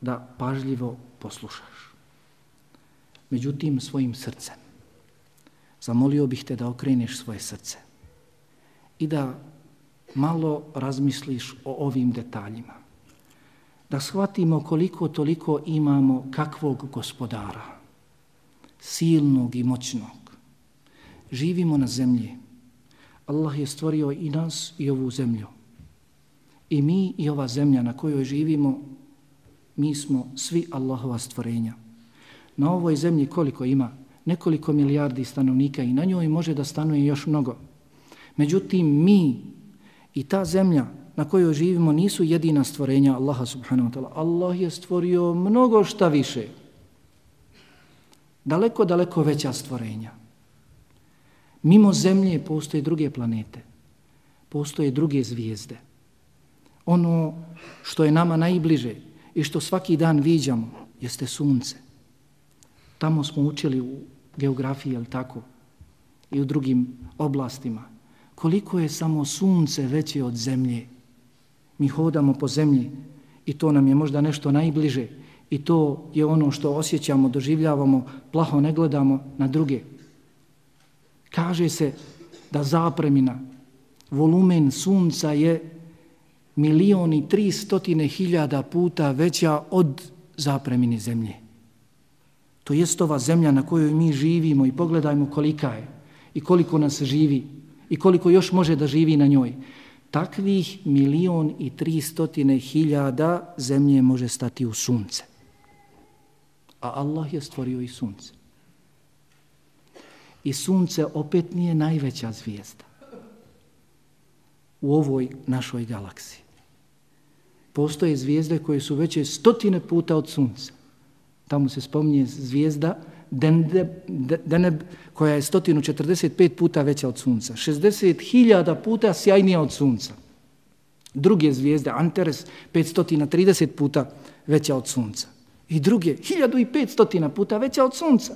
da pažljivo poslušaš međutim svojim srcem. Zamolio bih te da okreneš svoje srce i da malo razmisliš o ovim detaljima. Da shvatimo koliko toliko imamo kakvog gospodara, silnog i moćnog. Živimo na zemlji. Allah je stvorio i nas i ovu zemlju. I mi i ova zemlja na kojoj živimo, mi smo svi Allahova stvorenja. Na ovoj zemlji koliko ima nekoliko milijardi stanovnika i na njoj može da stanuje još mnogo. Međutim, mi i ta zemlja na kojoj živimo nisu jedina stvorenja Allaha subhanahu wa ta'ala. Allah je stvorio mnogo šta više. Daleko, daleko veća stvorenja. Mimo zemlje postoje druge planete. Postoje druge zvijezde. Ono što je nama najbliže i što svaki dan viđamo jeste sunce. Tamo smo učili u geografiji, je tako? I u drugim oblastima. Koliko je samo sunce veće od zemlje? Mi hodamo po zemlji i to nam je možda nešto najbliže i to je ono što osjećamo, doživljavamo, plaho ne gledamo na druge. Kaže se da zapremina, volumen sunca je milioni tri stotine hiljada puta veća od zapremini zemlje. To jest ova zemlja na kojoj mi živimo i pogledajmo kolika je i koliko nas živi i koliko još može da živi na njoj. Takvih milion i tri stotine hiljada zemlje može stati u sunce. A Allah je stvorio i sunce. I sunce opet nije najveća zvijezda u ovoj našoj galaksiji. Postoje zvijezde koje su veće stotine puta od sunca. Tamo se spominje zvijezda Deneb, Deneb koja je 145 puta veća od sunca. 60.000 puta sjajnija od sunca. Druge zvijezde, Antares, 530 puta veća od sunca. I druge, 1500 puta veća od sunca.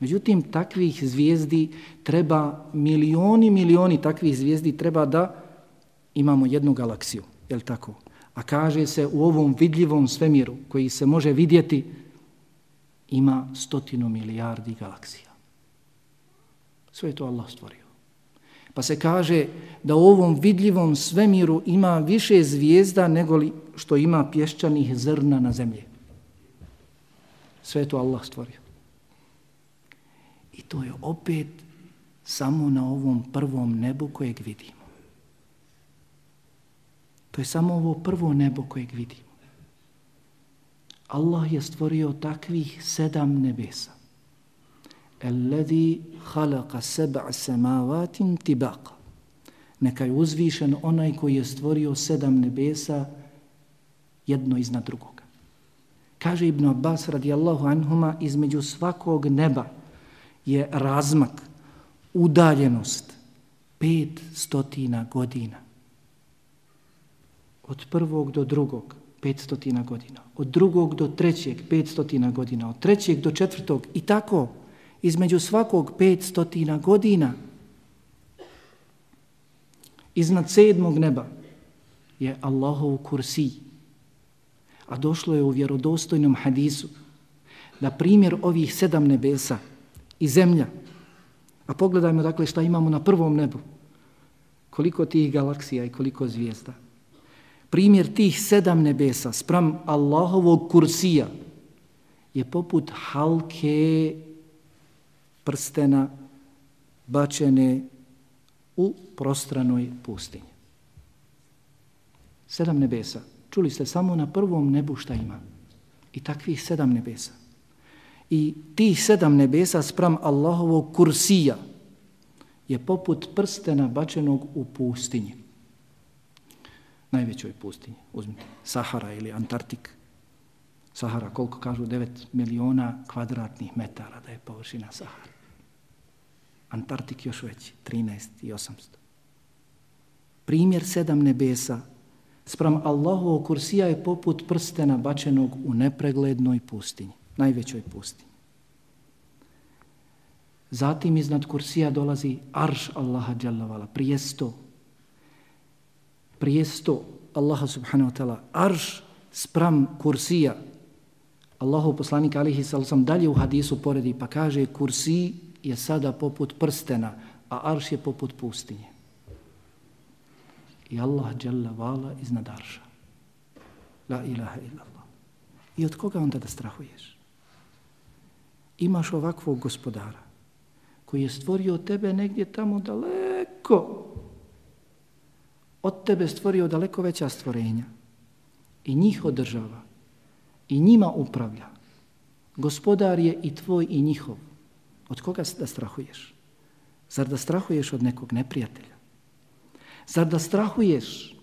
Međutim, takvih zvijezdi treba, milioni, milioni takvih zvijezdi treba da imamo jednu galaksiju. Je tako? A kaže se u ovom vidljivom svemiru koji se može vidjeti ima stotinu milijardi galaksija. Sve je to Allah stvorio. Pa se kaže da u ovom vidljivom svemiru ima više zvijezda nego li što ima pješčanih zrna na zemlji. Sve je to Allah stvorio. I to je opet samo na ovom prvom nebu kojeg vidimo. To je samo ovo prvo nebo kojeg vidimo. Allah je stvorio takvih sedam nebesa. Alladhi khalaqa sab'a samavatin tibaqa. Neka je uzvišen onaj koji je stvorio sedam nebesa jedno iznad drugoga. Kaže Ibn Abbas radijallahu anhuma između svakog neba je razmak, udaljenost pet stotina godina od prvog do drugog 500 godina, od drugog do trećeg 500 godina, od trećeg do četvrtog i tako između svakog 500 godina iznad sedmog neba je Allahov kursi. A došlo je u vjerodostojnom hadisu da primjer ovih sedam nebesa i zemlja, a pogledajmo dakle šta imamo na prvom nebu, koliko tih galaksija i koliko zvijezda, primjer tih sedam nebesa sprem Allahovog kursija je poput halke prstena bačene u prostranoj pustinji. Sedam nebesa. Čuli ste samo na prvom nebu šta ima. I takvih sedam nebesa. I tih sedam nebesa sprem Allahovog kursija je poput prstena bačenog u pustinji najvećoj pustinji. Uzmite Sahara ili Antarktik. Sahara, koliko kažu, 9 miliona kvadratnih metara da je površina Sahara. Antarktik još veći, 13 i 800. Primjer sedam nebesa sprem Allahovog kursija je poput prstena bačenog u nepreglednoj pustinji, najvećoj pustinji. Zatim iznad kursija dolazi arš Allaha dželavala, prijesto prijesto Allaha subhanahu wa ta'ala, arš spram kursija. Allahu poslanik alihi sallam dalje u hadisu poredi pa kaže kursi je sada poput prstena, a arš je poput pustinje. I Allah jalla vala iznad arša. La ilaha illallah. I od koga onda da strahuješ? Imaš ovakvog gospodara koji je stvorio tebe negdje tamo daleko od tebe stvorio daleko veća stvorenja i njih održava i njima upravlja. Gospodar je i tvoj i njihov. Od koga da strahuješ? Zar da strahuješ od nekog neprijatelja? Zar da strahuješ,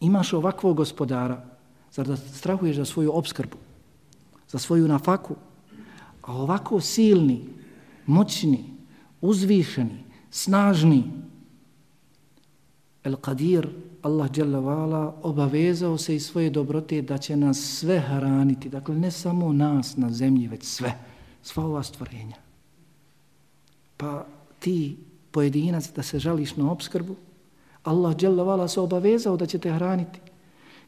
imaš ovakvog gospodara, zar da strahuješ za svoju obskrbu, za svoju nafaku, a ovako silni, moćni, uzvišeni, snažni, El Qadir, Allah dželle Vala, obavezao se i svoje dobrote da će nas sve hraniti. Dakle, ne samo nas na zemlji, već sve. Sva ova stvorenja. Pa ti pojedinac da se žališ na obskrbu, Allah dželle Vala se obavezao da će te hraniti.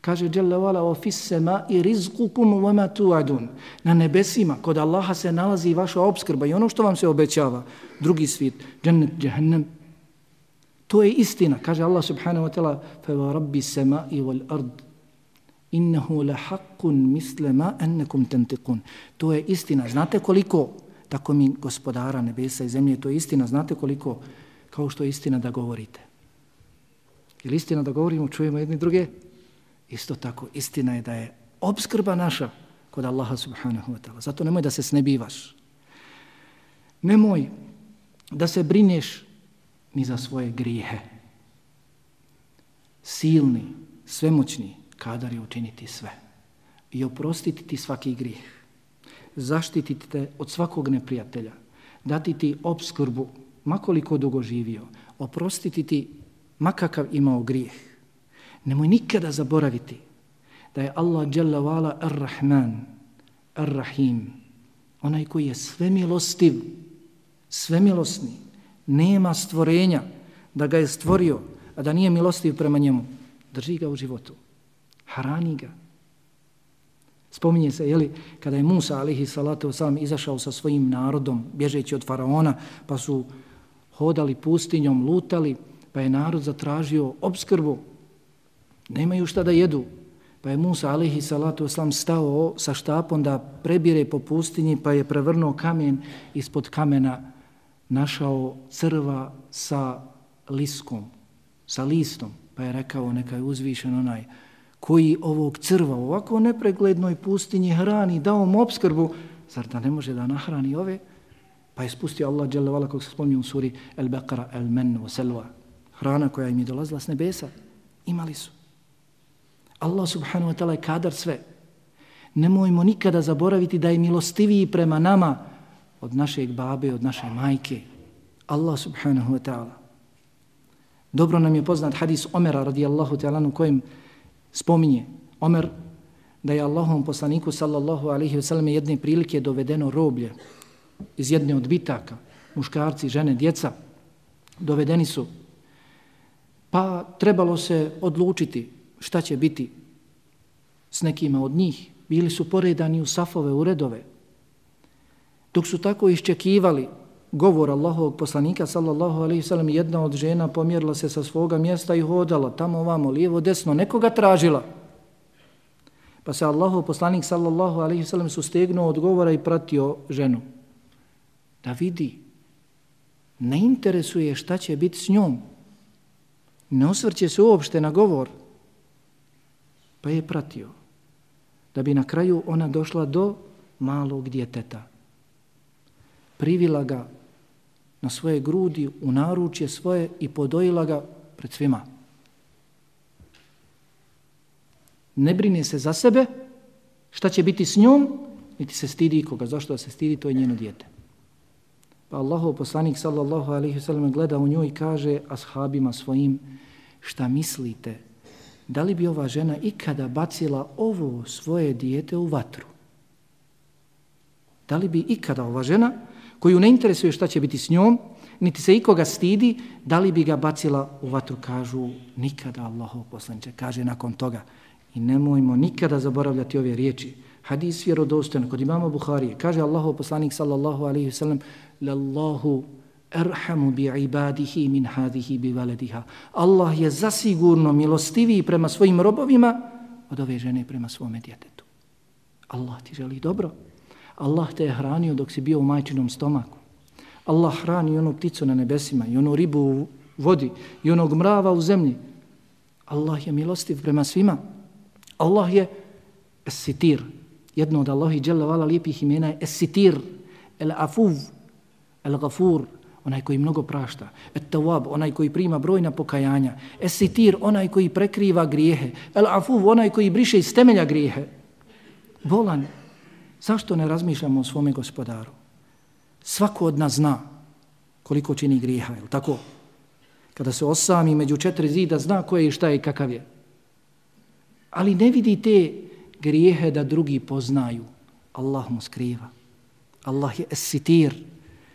Kaže dželle Vala, o fissema i rizkukum vama tuadun. Na nebesima, kod Allaha se nalazi vaša obskrba i ono što vam se obećava. Drugi svijet, džennet, džahnem, To je istina, kaže Allah subhanahu wa ta'ala, fa wa rabbi sama'i wal ard, innahu la haqqun misle ma ennekum tentikun. To je istina. Znate koliko, tako mi gospodara nebesa i zemlje, to je istina. Znate koliko, kao što je istina da govorite. Ili istina da govorimo, čujemo jedni druge? Isto tako, istina je da je obskrba naša kod Allaha subhanahu wa ta'ala. Zato nemoj da se snebivaš. Nemoj da se brineš ni za svoje grijehe. Silni, svemoćni, kadar je učiniti sve. I oprostiti ti svaki grijeh. Zaštititi te od svakog neprijatelja. Dati ti obskrbu, makoliko dugo živio. Oprostiti ti makakav imao grijeh. Nemoj nikada zaboraviti da je Allah Jalla Vala Ar-Rahman, Ar-Rahim, onaj koji je svemilostiv, svemilosni, nema stvorenja da ga je stvorio, a da nije milostiv prema njemu. Drži ga u životu. Harani ga. Spominje se, jeli, kada je Musa, alihi salatu sam, izašao sa svojim narodom, bježeći od faraona, pa su hodali pustinjom, lutali, pa je narod zatražio obskrbu. Nemaju šta da jedu. Pa je Musa, alihi salatu oslam, stao sa štapom da prebire po pustinji, pa je prevrnuo kamen ispod kamena našao crva sa liskom, sa listom, pa je rekao neka je uzvišen onaj koji ovog crva u ovako nepreglednoj pustinji hrani, dao mu obskrbu, zar da ne može da nahrani ove? Pa je spustio Allah dželevala, kako se spomnio u suri El Beqara, El Men, Selva. Hrana koja im je dolazila s nebesa, imali su. Allah subhanahu wa ta'ala je kadar sve. Nemojmo nikada zaboraviti da je milostiviji prema nama, od našeg babe, od naše majke. Allah subhanahu wa ta'ala. Dobro nam je poznat hadis Omera radijallahu ta'ala u kojem spominje Omer da je Allahom poslaniku sallallahu alaihi wa sallam jedne prilike dovedeno roblje iz jedne od bitaka, muškarci, žene, djeca, dovedeni su. Pa trebalo se odlučiti šta će biti s nekima od njih. Bili su poredani u safove, u redove, Dok su tako iščekivali govor Allahovog poslanika, sallallahu alaihi sallam, jedna od žena pomjerila se sa svoga mjesta i hodala tamo ovamo, lijevo, desno, nekoga tražila. Pa se Allahov poslanik, sallallahu alaihi sallam, sustegnuo od govora i pratio ženu. Da vidi, ne interesuje šta će biti s njom. Ne osvrće se uopšte na govor. Pa je pratio. Da bi na kraju ona došla do malog djeteta privila ga na svoje grudi, u naručje svoje i podojila ga pred svima. Ne brine se za sebe, šta će biti s njom, niti se stidi koga. Zašto da se stidi, to je njeno dijete. Pa Allahov poslanik sallallahu alaihi sallam gleda u nju i kaže ashabima svojim šta mislite, da li bi ova žena ikada bacila ovo svoje dijete u vatru? Da li bi ikada ova žena koju ne interesuje šta će biti s njom, niti se ikoga stidi, da li bi ga bacila u vatru, kažu nikada Allahov poslanče, kaže nakon toga. I nemojmo nikada zaboravljati ove riječi. Hadis vjerodostojan kod imama Buharije, kaže Allahov poslanik sallallahu alaihi sallam, lallahu erhamu bi ibadihi min hadihi bi valediha. Allah je zasigurno milostiviji prema svojim robovima od ove žene prema svome djetetu. Allah ti želi dobro. Allah te je hranio dok si bio u majčinom stomaku. Allah hrani onu pticu na nebesima i onu ribu u vodi i onog mrava u zemlji. Allah je milostiv prema svima. Allah je esitir. Jedno od Allahi dželle vala lijepih imena je esitir, el afuv, El Gafur, onaj koji mnogo prašta. Et Tawab, onaj koji prima brojna pokajanja. Es Sitir, onaj koji prekriva grijehe. el afuv, onaj koji briše iz temelja grijehe. Volan, zašto ne razmišljamo o svome gospodaru? Svako od nas zna koliko čini grijeha, je tako? Kada se osami među četiri zida, zna ko je i šta je i kakav je. Ali ne vidi te grijehe da drugi poznaju. Allah mu skriva. Allah je esitir,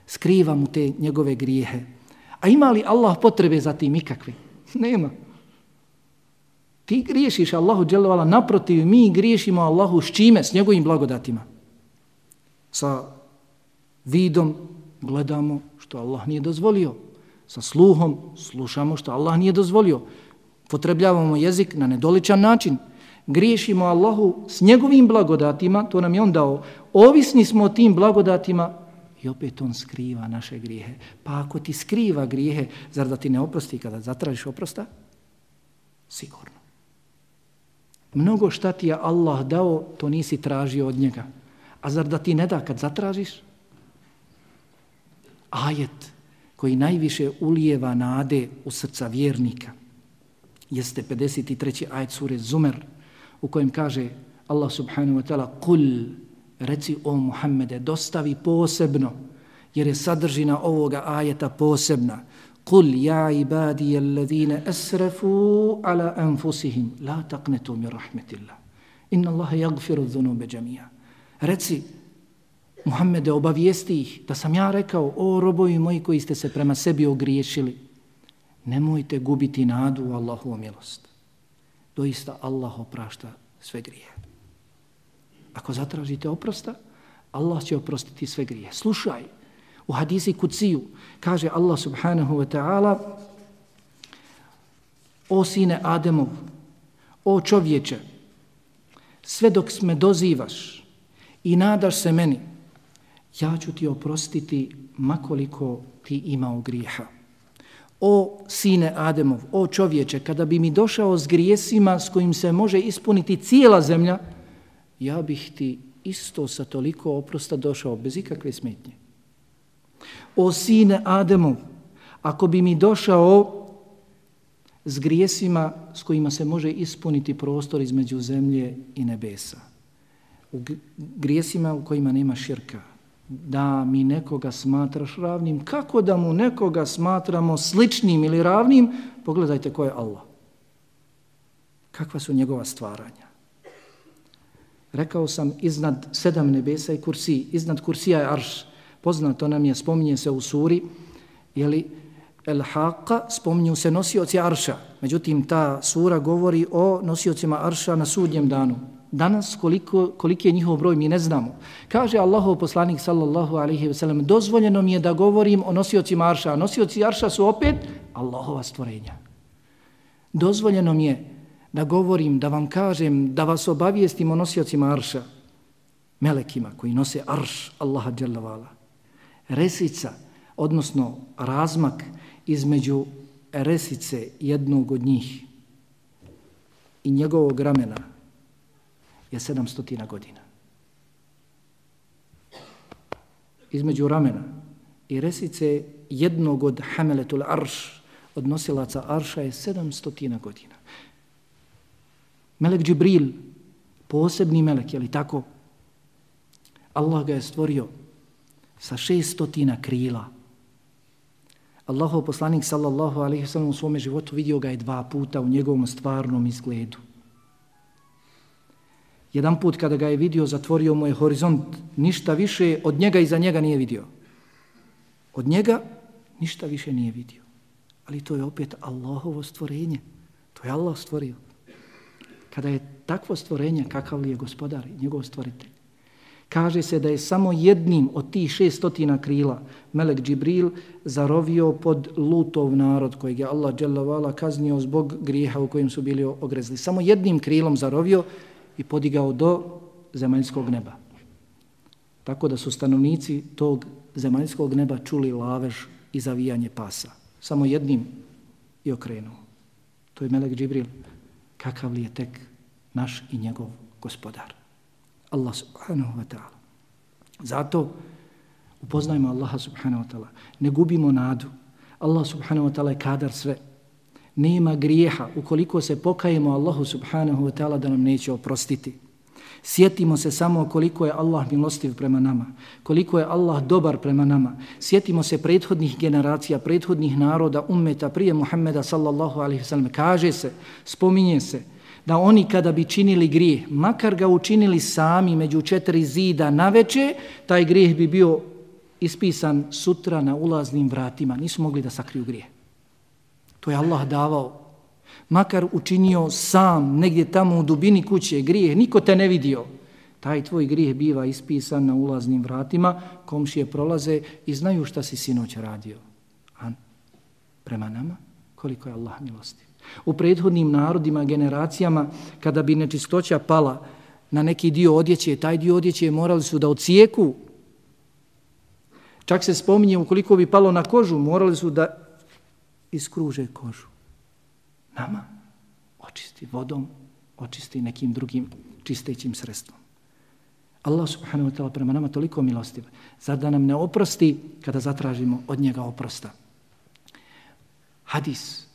skriva mu te njegove grijehe. A ima li Allah potrebe za tim ikakve? [laughs] Nema. Ti griješiš Allahu dželovala, naprotiv, mi griješimo Allahu s čime? S njegovim blagodatima. Sa vidom gledamo što Allah nije dozvolio. Sa sluhom slušamo što Allah nije dozvolio. Potrebljavamo jezik na nedoličan način. Griješimo Allahu s njegovim blagodatima, to nam je on dao. Ovisni smo o tim blagodatima i opet on skriva naše grijehe. Pa ako ti skriva grijehe, zar da ti ne oprosti kada zatražiš oprosta? Sigurno. Mnogo šta ti je Allah dao, to nisi tražio od njega. A zar da ti ne da kad zatražiš? Ajet koji najviše ulijeva nade u srca vjernika jeste 53. ajet sure Zumer u kojem kaže Allah subhanahu wa ta'ala kul reci o Muhammede dostavi posebno jer je sadržina ovoga ajeta posebna kul ja ibadi alladhina asrafu ala anfusihim la taqnetu min rahmetillah inna Allaha yaghfiru dhunuba jami'a reci Muhammede obavijesti ih da sam ja rekao o robovi moji koji ste se prema sebi ogriješili nemojte gubiti nadu u Allahovu milost doista Allah oprašta sve grije. Ako zatražite oprosta, Allah će oprostiti sve grije. Slušaj, u hadisi kuciju kaže Allah subhanahu wa ta'ala O sine Ademov, o čovječe, sve dok me dozivaš i nadaš se meni, ja ću ti oprostiti makoliko ti imao grijeha. O sine Ademov, o čovječe, kada bi mi došao s grijesima s kojim se može ispuniti cijela zemlja, ja bih ti isto sa toliko oprosta došao bez ikakve smetnje. O sine Ademov, ako bi mi došao s grijesima s kojima se može ispuniti prostor između zemlje i nebesa, u grijesima u kojima nema širka, da mi nekoga smatraš ravnim, kako da mu nekoga smatramo sličnim ili ravnim, pogledajte ko je Allah. Kakva su njegova stvaranja. Rekao sam iznad sedam nebesa i kursi, iznad kursija je arš. Poznato nam je, spominje se u suri, jeli, El Haqa, spominju se nosioci arša. Međutim, ta sura govori o nosiocima arša na sudnjem danu. Danas koliko, koliki je njihov broj mi ne znamo. Kaže Allahov poslanik sallallahu alaihi ve sellem dozvoljeno mi je da govorim o nosiocima arša. Nosioci arša su opet Allahova stvorenja. Dozvoljeno mi je da govorim, da vam kažem, da vas obavijestim o nosiocima arša. Melekima koji nose arš Allaha dželavala. Resica, odnosno razmak između resice jednog od njih i njegovog ramena je 700 godina. Između ramena i resice jednog od hameletul arš, od nosilaca arša je 700 godina. Melek Džibril, posebni melek, je li tako? Allah ga je stvorio sa 600 krila. Allahov poslanik sallallahu alaihi sallam u svome životu vidio ga je dva puta u njegovom stvarnom izgledu. Jedan put kada ga je vidio, zatvorio mu je horizont, ništa više od njega i za njega nije vidio. Od njega ništa više nije vidio. Ali to je opet Allahovo stvorenje. To je Allah stvorio. Kada je takvo stvorenje, kakav li je gospodar i njegov stvoritelj? Kaže se da je samo jednim od tih šestotina krila Melek Džibril zarovio pod lutov narod kojeg je Allah kaznio zbog grijeha u kojim su bili ogrezli. Samo jednim krilom zarovio i podigao do zemaljskog neba. Tako da su stanovnici tog zemaljskog neba čuli lavež i zavijanje pasa. Samo jednim i okrenuo. To je Melek Džibril. Kakav li je tek naš i njegov gospodar? Allah subhanahu wa ta'ala. Zato Upoznajmo Allaha subhanahu wa ta'ala. Ne gubimo nadu. Allah subhanahu wa ta'ala je kadar sve. Nema grijeha ukoliko se pokajemo Allahu subhanahu wa ta'ala da nam neće oprostiti. Sjetimo se samo koliko je Allah milostiv prema nama, koliko je Allah dobar prema nama. Sjetimo se prethodnih generacija, prethodnih naroda, ummeta, prije Muhammeda sallallahu alaihi sallam. Kaže se, spominje se, da oni kada bi činili grijeh, makar ga učinili sami među četiri zida na veče, taj grijeh bi bio ispisan sutra na ulaznim vratima. Nisu mogli da sakriju grijeh. To je Allah davao. Makar učinio sam negdje tamo u dubini kuće grijeh, niko te ne vidio. Taj tvoj grijeh biva ispisan na ulaznim vratima, komšije prolaze i znaju šta si sinoć radio. A prema nama, koliko je Allah milosti. U prethodnim narodima, generacijama, kada bi nečistoća pala na neki dio odjeće, taj dio odjeće morali su da ocijeku. Čak se spominje, ukoliko bi palo na kožu, morali su da iskruže kožu. Nama očisti vodom, očisti nekim drugim čistećim sredstvom. Allah subhanahu wa ta'ala prema nama toliko milostiv. Zar da nam ne oprosti kada zatražimo od njega oprosta? Hadis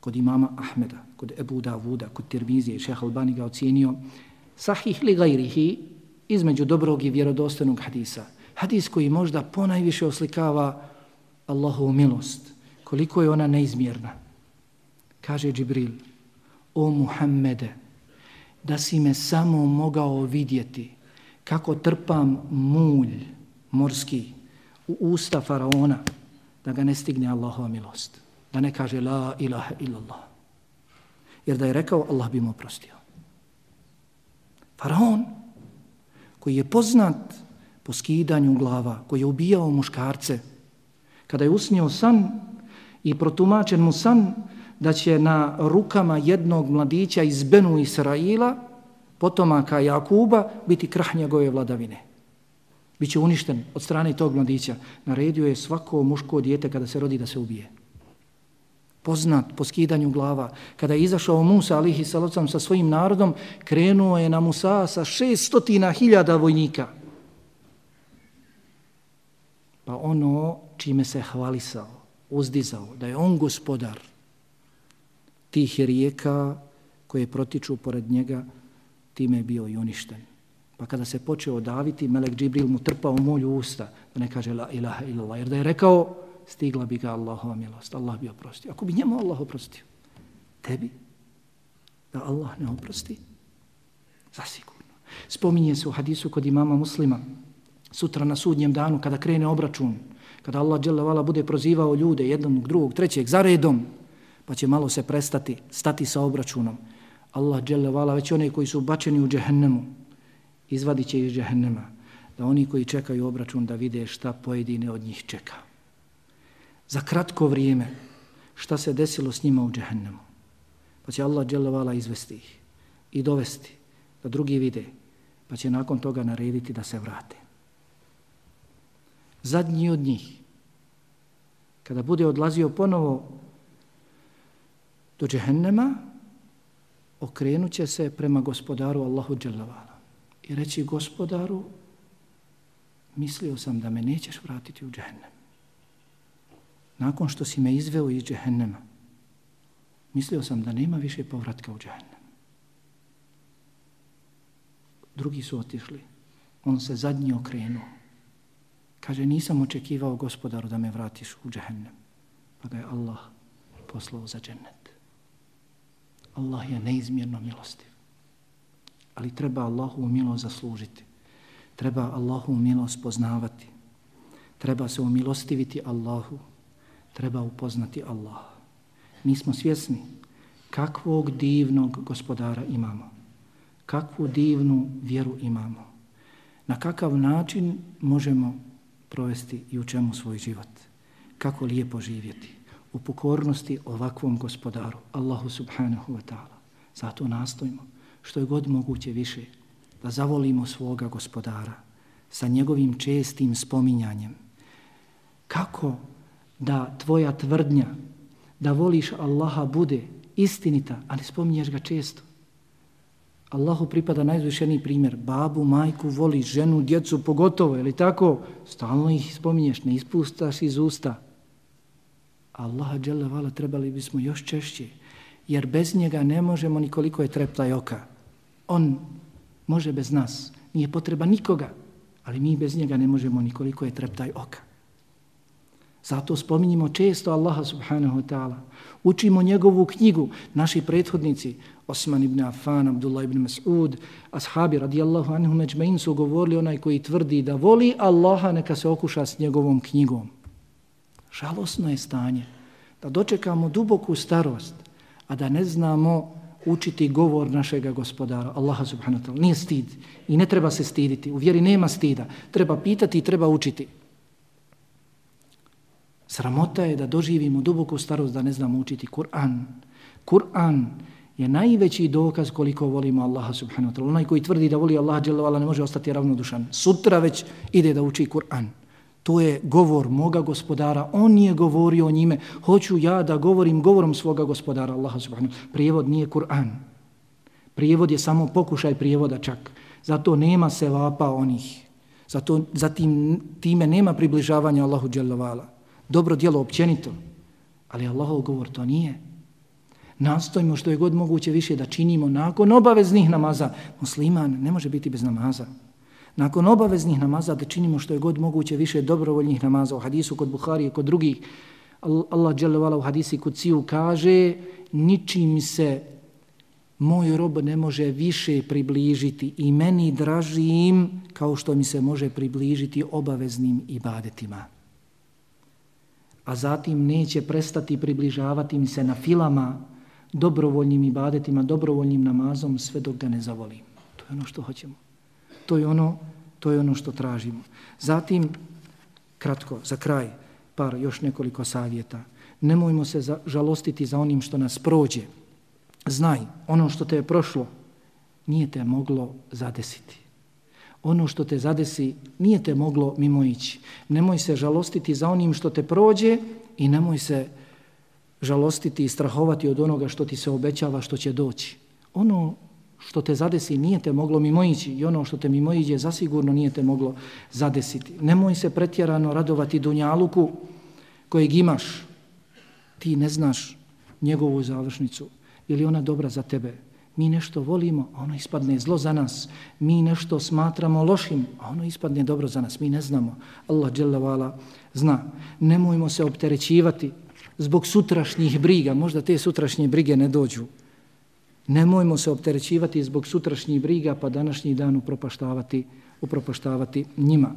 kod imama Ahmeda, kod Ebu Davuda, kod Tirmizije i šeha Albani ga ocijenio sahih li gajrihi između dobrog i vjerodostojnog hadisa. Hadis koji možda ponajviše oslikava Allahovu milost, koliko je ona neizmjerna. Kaže Džibril, o Muhammede, da si me samo mogao vidjeti kako trpam mulj morski u usta faraona, da ga ne stigne Allahova milost da ne kaže la ilaha illallah. Jer da je rekao, Allah bi mu oprostio. Faraon, koji je poznat po skidanju glava, koji je ubijao muškarce, kada je usnio san i protumačen mu san da će na rukama jednog mladića iz Benu Israila, potomaka Jakuba, biti krah njegove vladavine. Biće uništen od strane tog mladića. Naredio je svako muško dijete kada se rodi da se ubije poznat po skidanju glava. Kada je izašao Musa, alihi salocam, sa svojim narodom, krenuo je na Musa sa šestotina hiljada vojnika. Pa ono čime se hvalisao, uzdizao, da je on gospodar tih rijeka koje protiču pored njega, time je bio i uništen. Pa kada se počeo daviti, Melek Džibril mu trpao molju usta, da ne kaže la ilaha illallah, jer da je rekao stigla bi ga Allahova milost. Allah bi oprostio. Ako bi njemu Allah oprostio, tebi da Allah ne oprosti, zasigurno. Spominje se u hadisu kod imama muslima, sutra na sudnjem danu, kada krene obračun, kada Allah dželevala bude prozivao ljude, jednog, drugog, trećeg, za redom, pa će malo se prestati, stati sa obračunom. Allah dželevala, već one koji su bačeni u džehennemu, izvadit će iz džehennema, da oni koji čekaju obračun da vide šta pojedine od njih čeka za kratko vrijeme šta se desilo s njima u džehennemu. Pa će Allah dželovala izvesti ih i dovesti da drugi vide, pa će nakon toga narediti da se vrate. Zadnji od njih, kada bude odlazio ponovo do džehennema, okrenut će se prema gospodaru Allahu dželovala i reći gospodaru, mislio sam da me nećeš vratiti u džehennem nakon što si me izveo iz džehennema, mislio sam da nema više povratka u džehennem. Drugi su otišli. On se zadnji okrenuo. Kaže, nisam očekivao gospodaru da me vratiš u džehennem. Pa ga je Allah poslao za džennet. Allah je neizmjerno milostiv. Ali treba Allahu milost zaslužiti. Treba Allahu milost poznavati. Treba se umilostiviti Allahu treba upoznati Allah. Mi smo svjesni kakvog divnog gospodara imamo, kakvu divnu vjeru imamo, na kakav način možemo provesti i u čemu svoj život, kako lijepo živjeti u pokornosti ovakvom gospodaru, Allahu subhanahu wa ta'ala. Zato nastojimo što je god moguće više da zavolimo svoga gospodara sa njegovim čestim spominjanjem. Kako da tvoja tvrdnja da voliš Allaha bude istinita, ali spominješ ga često. Allahu pripada najzvišeniji primjer. Babu, majku, voli, ženu, djecu, pogotovo, je li tako? Stalno ih spominješ, ne ispustaš iz usta. Allaha dželle vala trebali bismo još češće, jer bez njega ne možemo nikoliko je treptaj oka. On može bez nas, nije potreba nikoga, ali mi bez njega ne možemo nikoliko je treptaj oka. Zato spominjimo često Allaha subhanahu wa ta'ala. Učimo njegovu knjigu, naši prethodnici, Osman ibn Affan, Abdullah ibn Mas'ud, ashabi radijallahu anhu međmein su govorili onaj koji tvrdi da voli Allaha neka se okuša s njegovom knjigom. Žalosno je stanje da dočekamo duboku starost, a da ne znamo učiti govor našeg gospodara, Allaha subhanahu wa ta'ala. Nije stid i ne treba se stiditi. U vjeri nema stida. Treba pitati i treba učiti. Sramota je da doživimo duboku starost da ne znamo učiti Kur'an. Kur'an je najveći dokaz koliko volimo Allaha subhanahu wa ta'ala. Onaj koji tvrdi da voli Allaha ne može ostati ravnodušan. Sutra već ide da uči Kur'an. To je govor moga gospodara. On je govorio o njime. Hoću ja da govorim govorom svoga gospodara Allaha subhanahu. Prijevod nije Kur'an. Prijevod je samo pokušaj prijevoda čak. Zato nema se vapa onih. Zato, zatim time nema približavanja Allahu dželovala. Dobro djelo općenito. Ali Allahov govor to nije. Nastojimo što je god moguće više da činimo nakon obaveznih namaza. Musliman ne može biti bez namaza. Nakon obaveznih namaza da činimo što je god moguće više dobrovoljnih namaza u hadisu kod Buhari i kod drugih. Allah dželevala u hadisi kod Ciju kaže ničim se moj rob ne može više približiti i meni dražim kao što mi se može približiti obaveznim ibadetima. A zatim neće prestati približavati im se na filama, dobrovoljnim ibadetima, dobrovoljnim namazom sve dok ga ne zavolim. To je ono što hoćemo. To je ono, to je ono što tražimo. Zatim, kratko, za kraj, par još nekoliko savjeta. Nemojmo se za, žalostiti za onim što nas prođe. Znaj, ono što te je prošlo, nije te moglo zadesiti. Ono što te zadesi, nije te moglo mimo ići. Nemoj se žalostiti za onim što te prođe i nemoj se žalostiti i strahovati od onoga što ti se obećava što će doći. Ono što te zadesi nije te moglo mimoići i ono što te mimoiđe zasigurno nije te moglo zadesiti. Nemoj se pretjerano radovati Dunjaluku kojeg imaš. Ti ne znaš njegovu završnicu. Je li ona dobra za tebe? Mi nešto volimo, a ono ispadne zlo za nas. Mi nešto smatramo lošim, a ono ispadne dobro za nas. Mi ne znamo. Allah zna. Nemojmo se opterećivati zbog sutrašnjih briga. Možda te sutrašnje brige ne dođu. Nemojmo se opterećivati zbog sutrašnjih briga pa današnji dan upropaštavati, upropaštavati njima.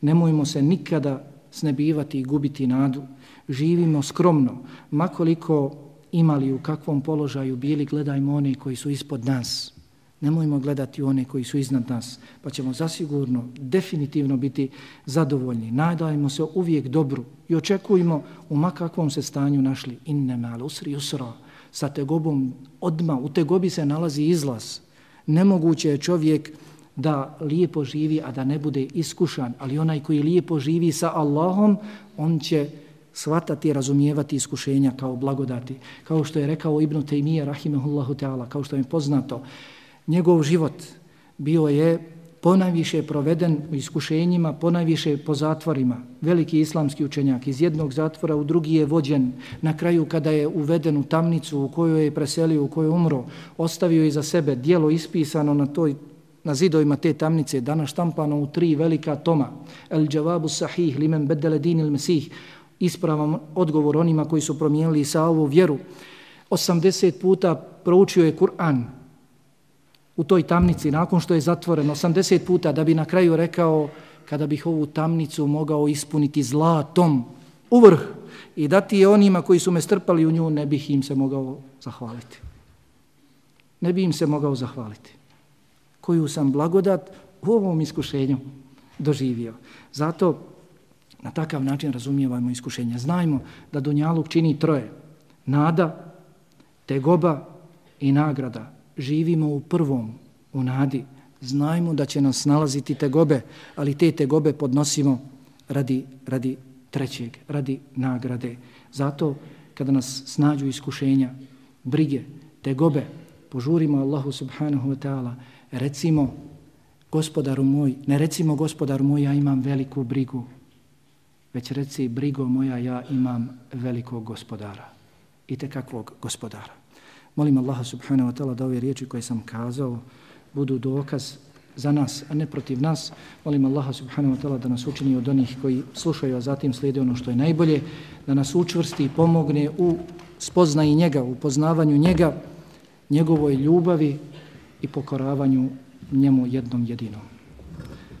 Nemojmo se nikada snebivati i gubiti nadu. Živimo skromno. Makoliko imali u kakvom položaju bili, gledajmo one koji su ispod nas. Nemojmo gledati one koji su iznad nas, pa ćemo zasigurno, definitivno biti zadovoljni. Nadajmo se uvijek dobru i očekujemo u makakvom se stanju našli. Inne mal usri usra sa tegobom odma, u tegobi se nalazi izlaz. Nemoguće je čovjek da lijepo živi, a da ne bude iskušan, ali onaj koji lijepo živi sa Allahom, on će svatati, razumijevati iskušenja kao blagodati. Kao što je rekao Ibn Taymiye, rahimahullahu ta'ala, kao što je poznato, njegov život bio je ponajviše proveden u iskušenjima, ponajviše po zatvorima. Veliki islamski učenjak iz jednog zatvora u drugi je vođen. Na kraju kada je uveden u tamnicu u kojoj je preselio, u kojoj je umro, ostavio za sebe dijelo ispisano na toj na zidovima te tamnice, danas štampano u tri velika toma. El džavabu sahih, limen bedele din il mesih, ispravam odgovor onima koji su promijenili sa ovu vjeru. 80 puta proučio je Kur'an, u toj tamnici nakon što je zatvoren 80 puta da bi na kraju rekao kada bih ovu tamnicu mogao ispuniti zlatom u vrh i dati je onima koji su me strpali u nju, ne bih im se mogao zahvaliti. Ne bih im se mogao zahvaliti. Koju sam blagodat u ovom iskušenju doživio. Zato na takav način razumijevajmo iskušenja. Znajmo da Dunjaluk čini troje. Nada, tegoba i nagrada živimo u prvom, u nadi, znajmo da će nas nalaziti tegobe, ali te tegobe podnosimo radi, radi trećeg, radi nagrade. Zato kada nas snađu iskušenja, brige, tegobe, požurimo Allahu subhanahu wa ta'ala, recimo gospodaru moj, ne recimo gospodaru moj, ja imam veliku brigu, već reci brigo moja, ja imam velikog gospodara. I te kakvog gospodara. Molim Allaha subhanahu wa ta'ala da ove riječi koje sam kazao budu dokaz za nas, a ne protiv nas. Molim Allaha subhanahu wa ta'ala da nas učini od onih koji slušaju, a zatim slijede ono što je najbolje, da nas učvrsti i pomogne u spoznaji njega, u poznavanju njega, njegovoj ljubavi i pokoravanju njemu jednom jedinom.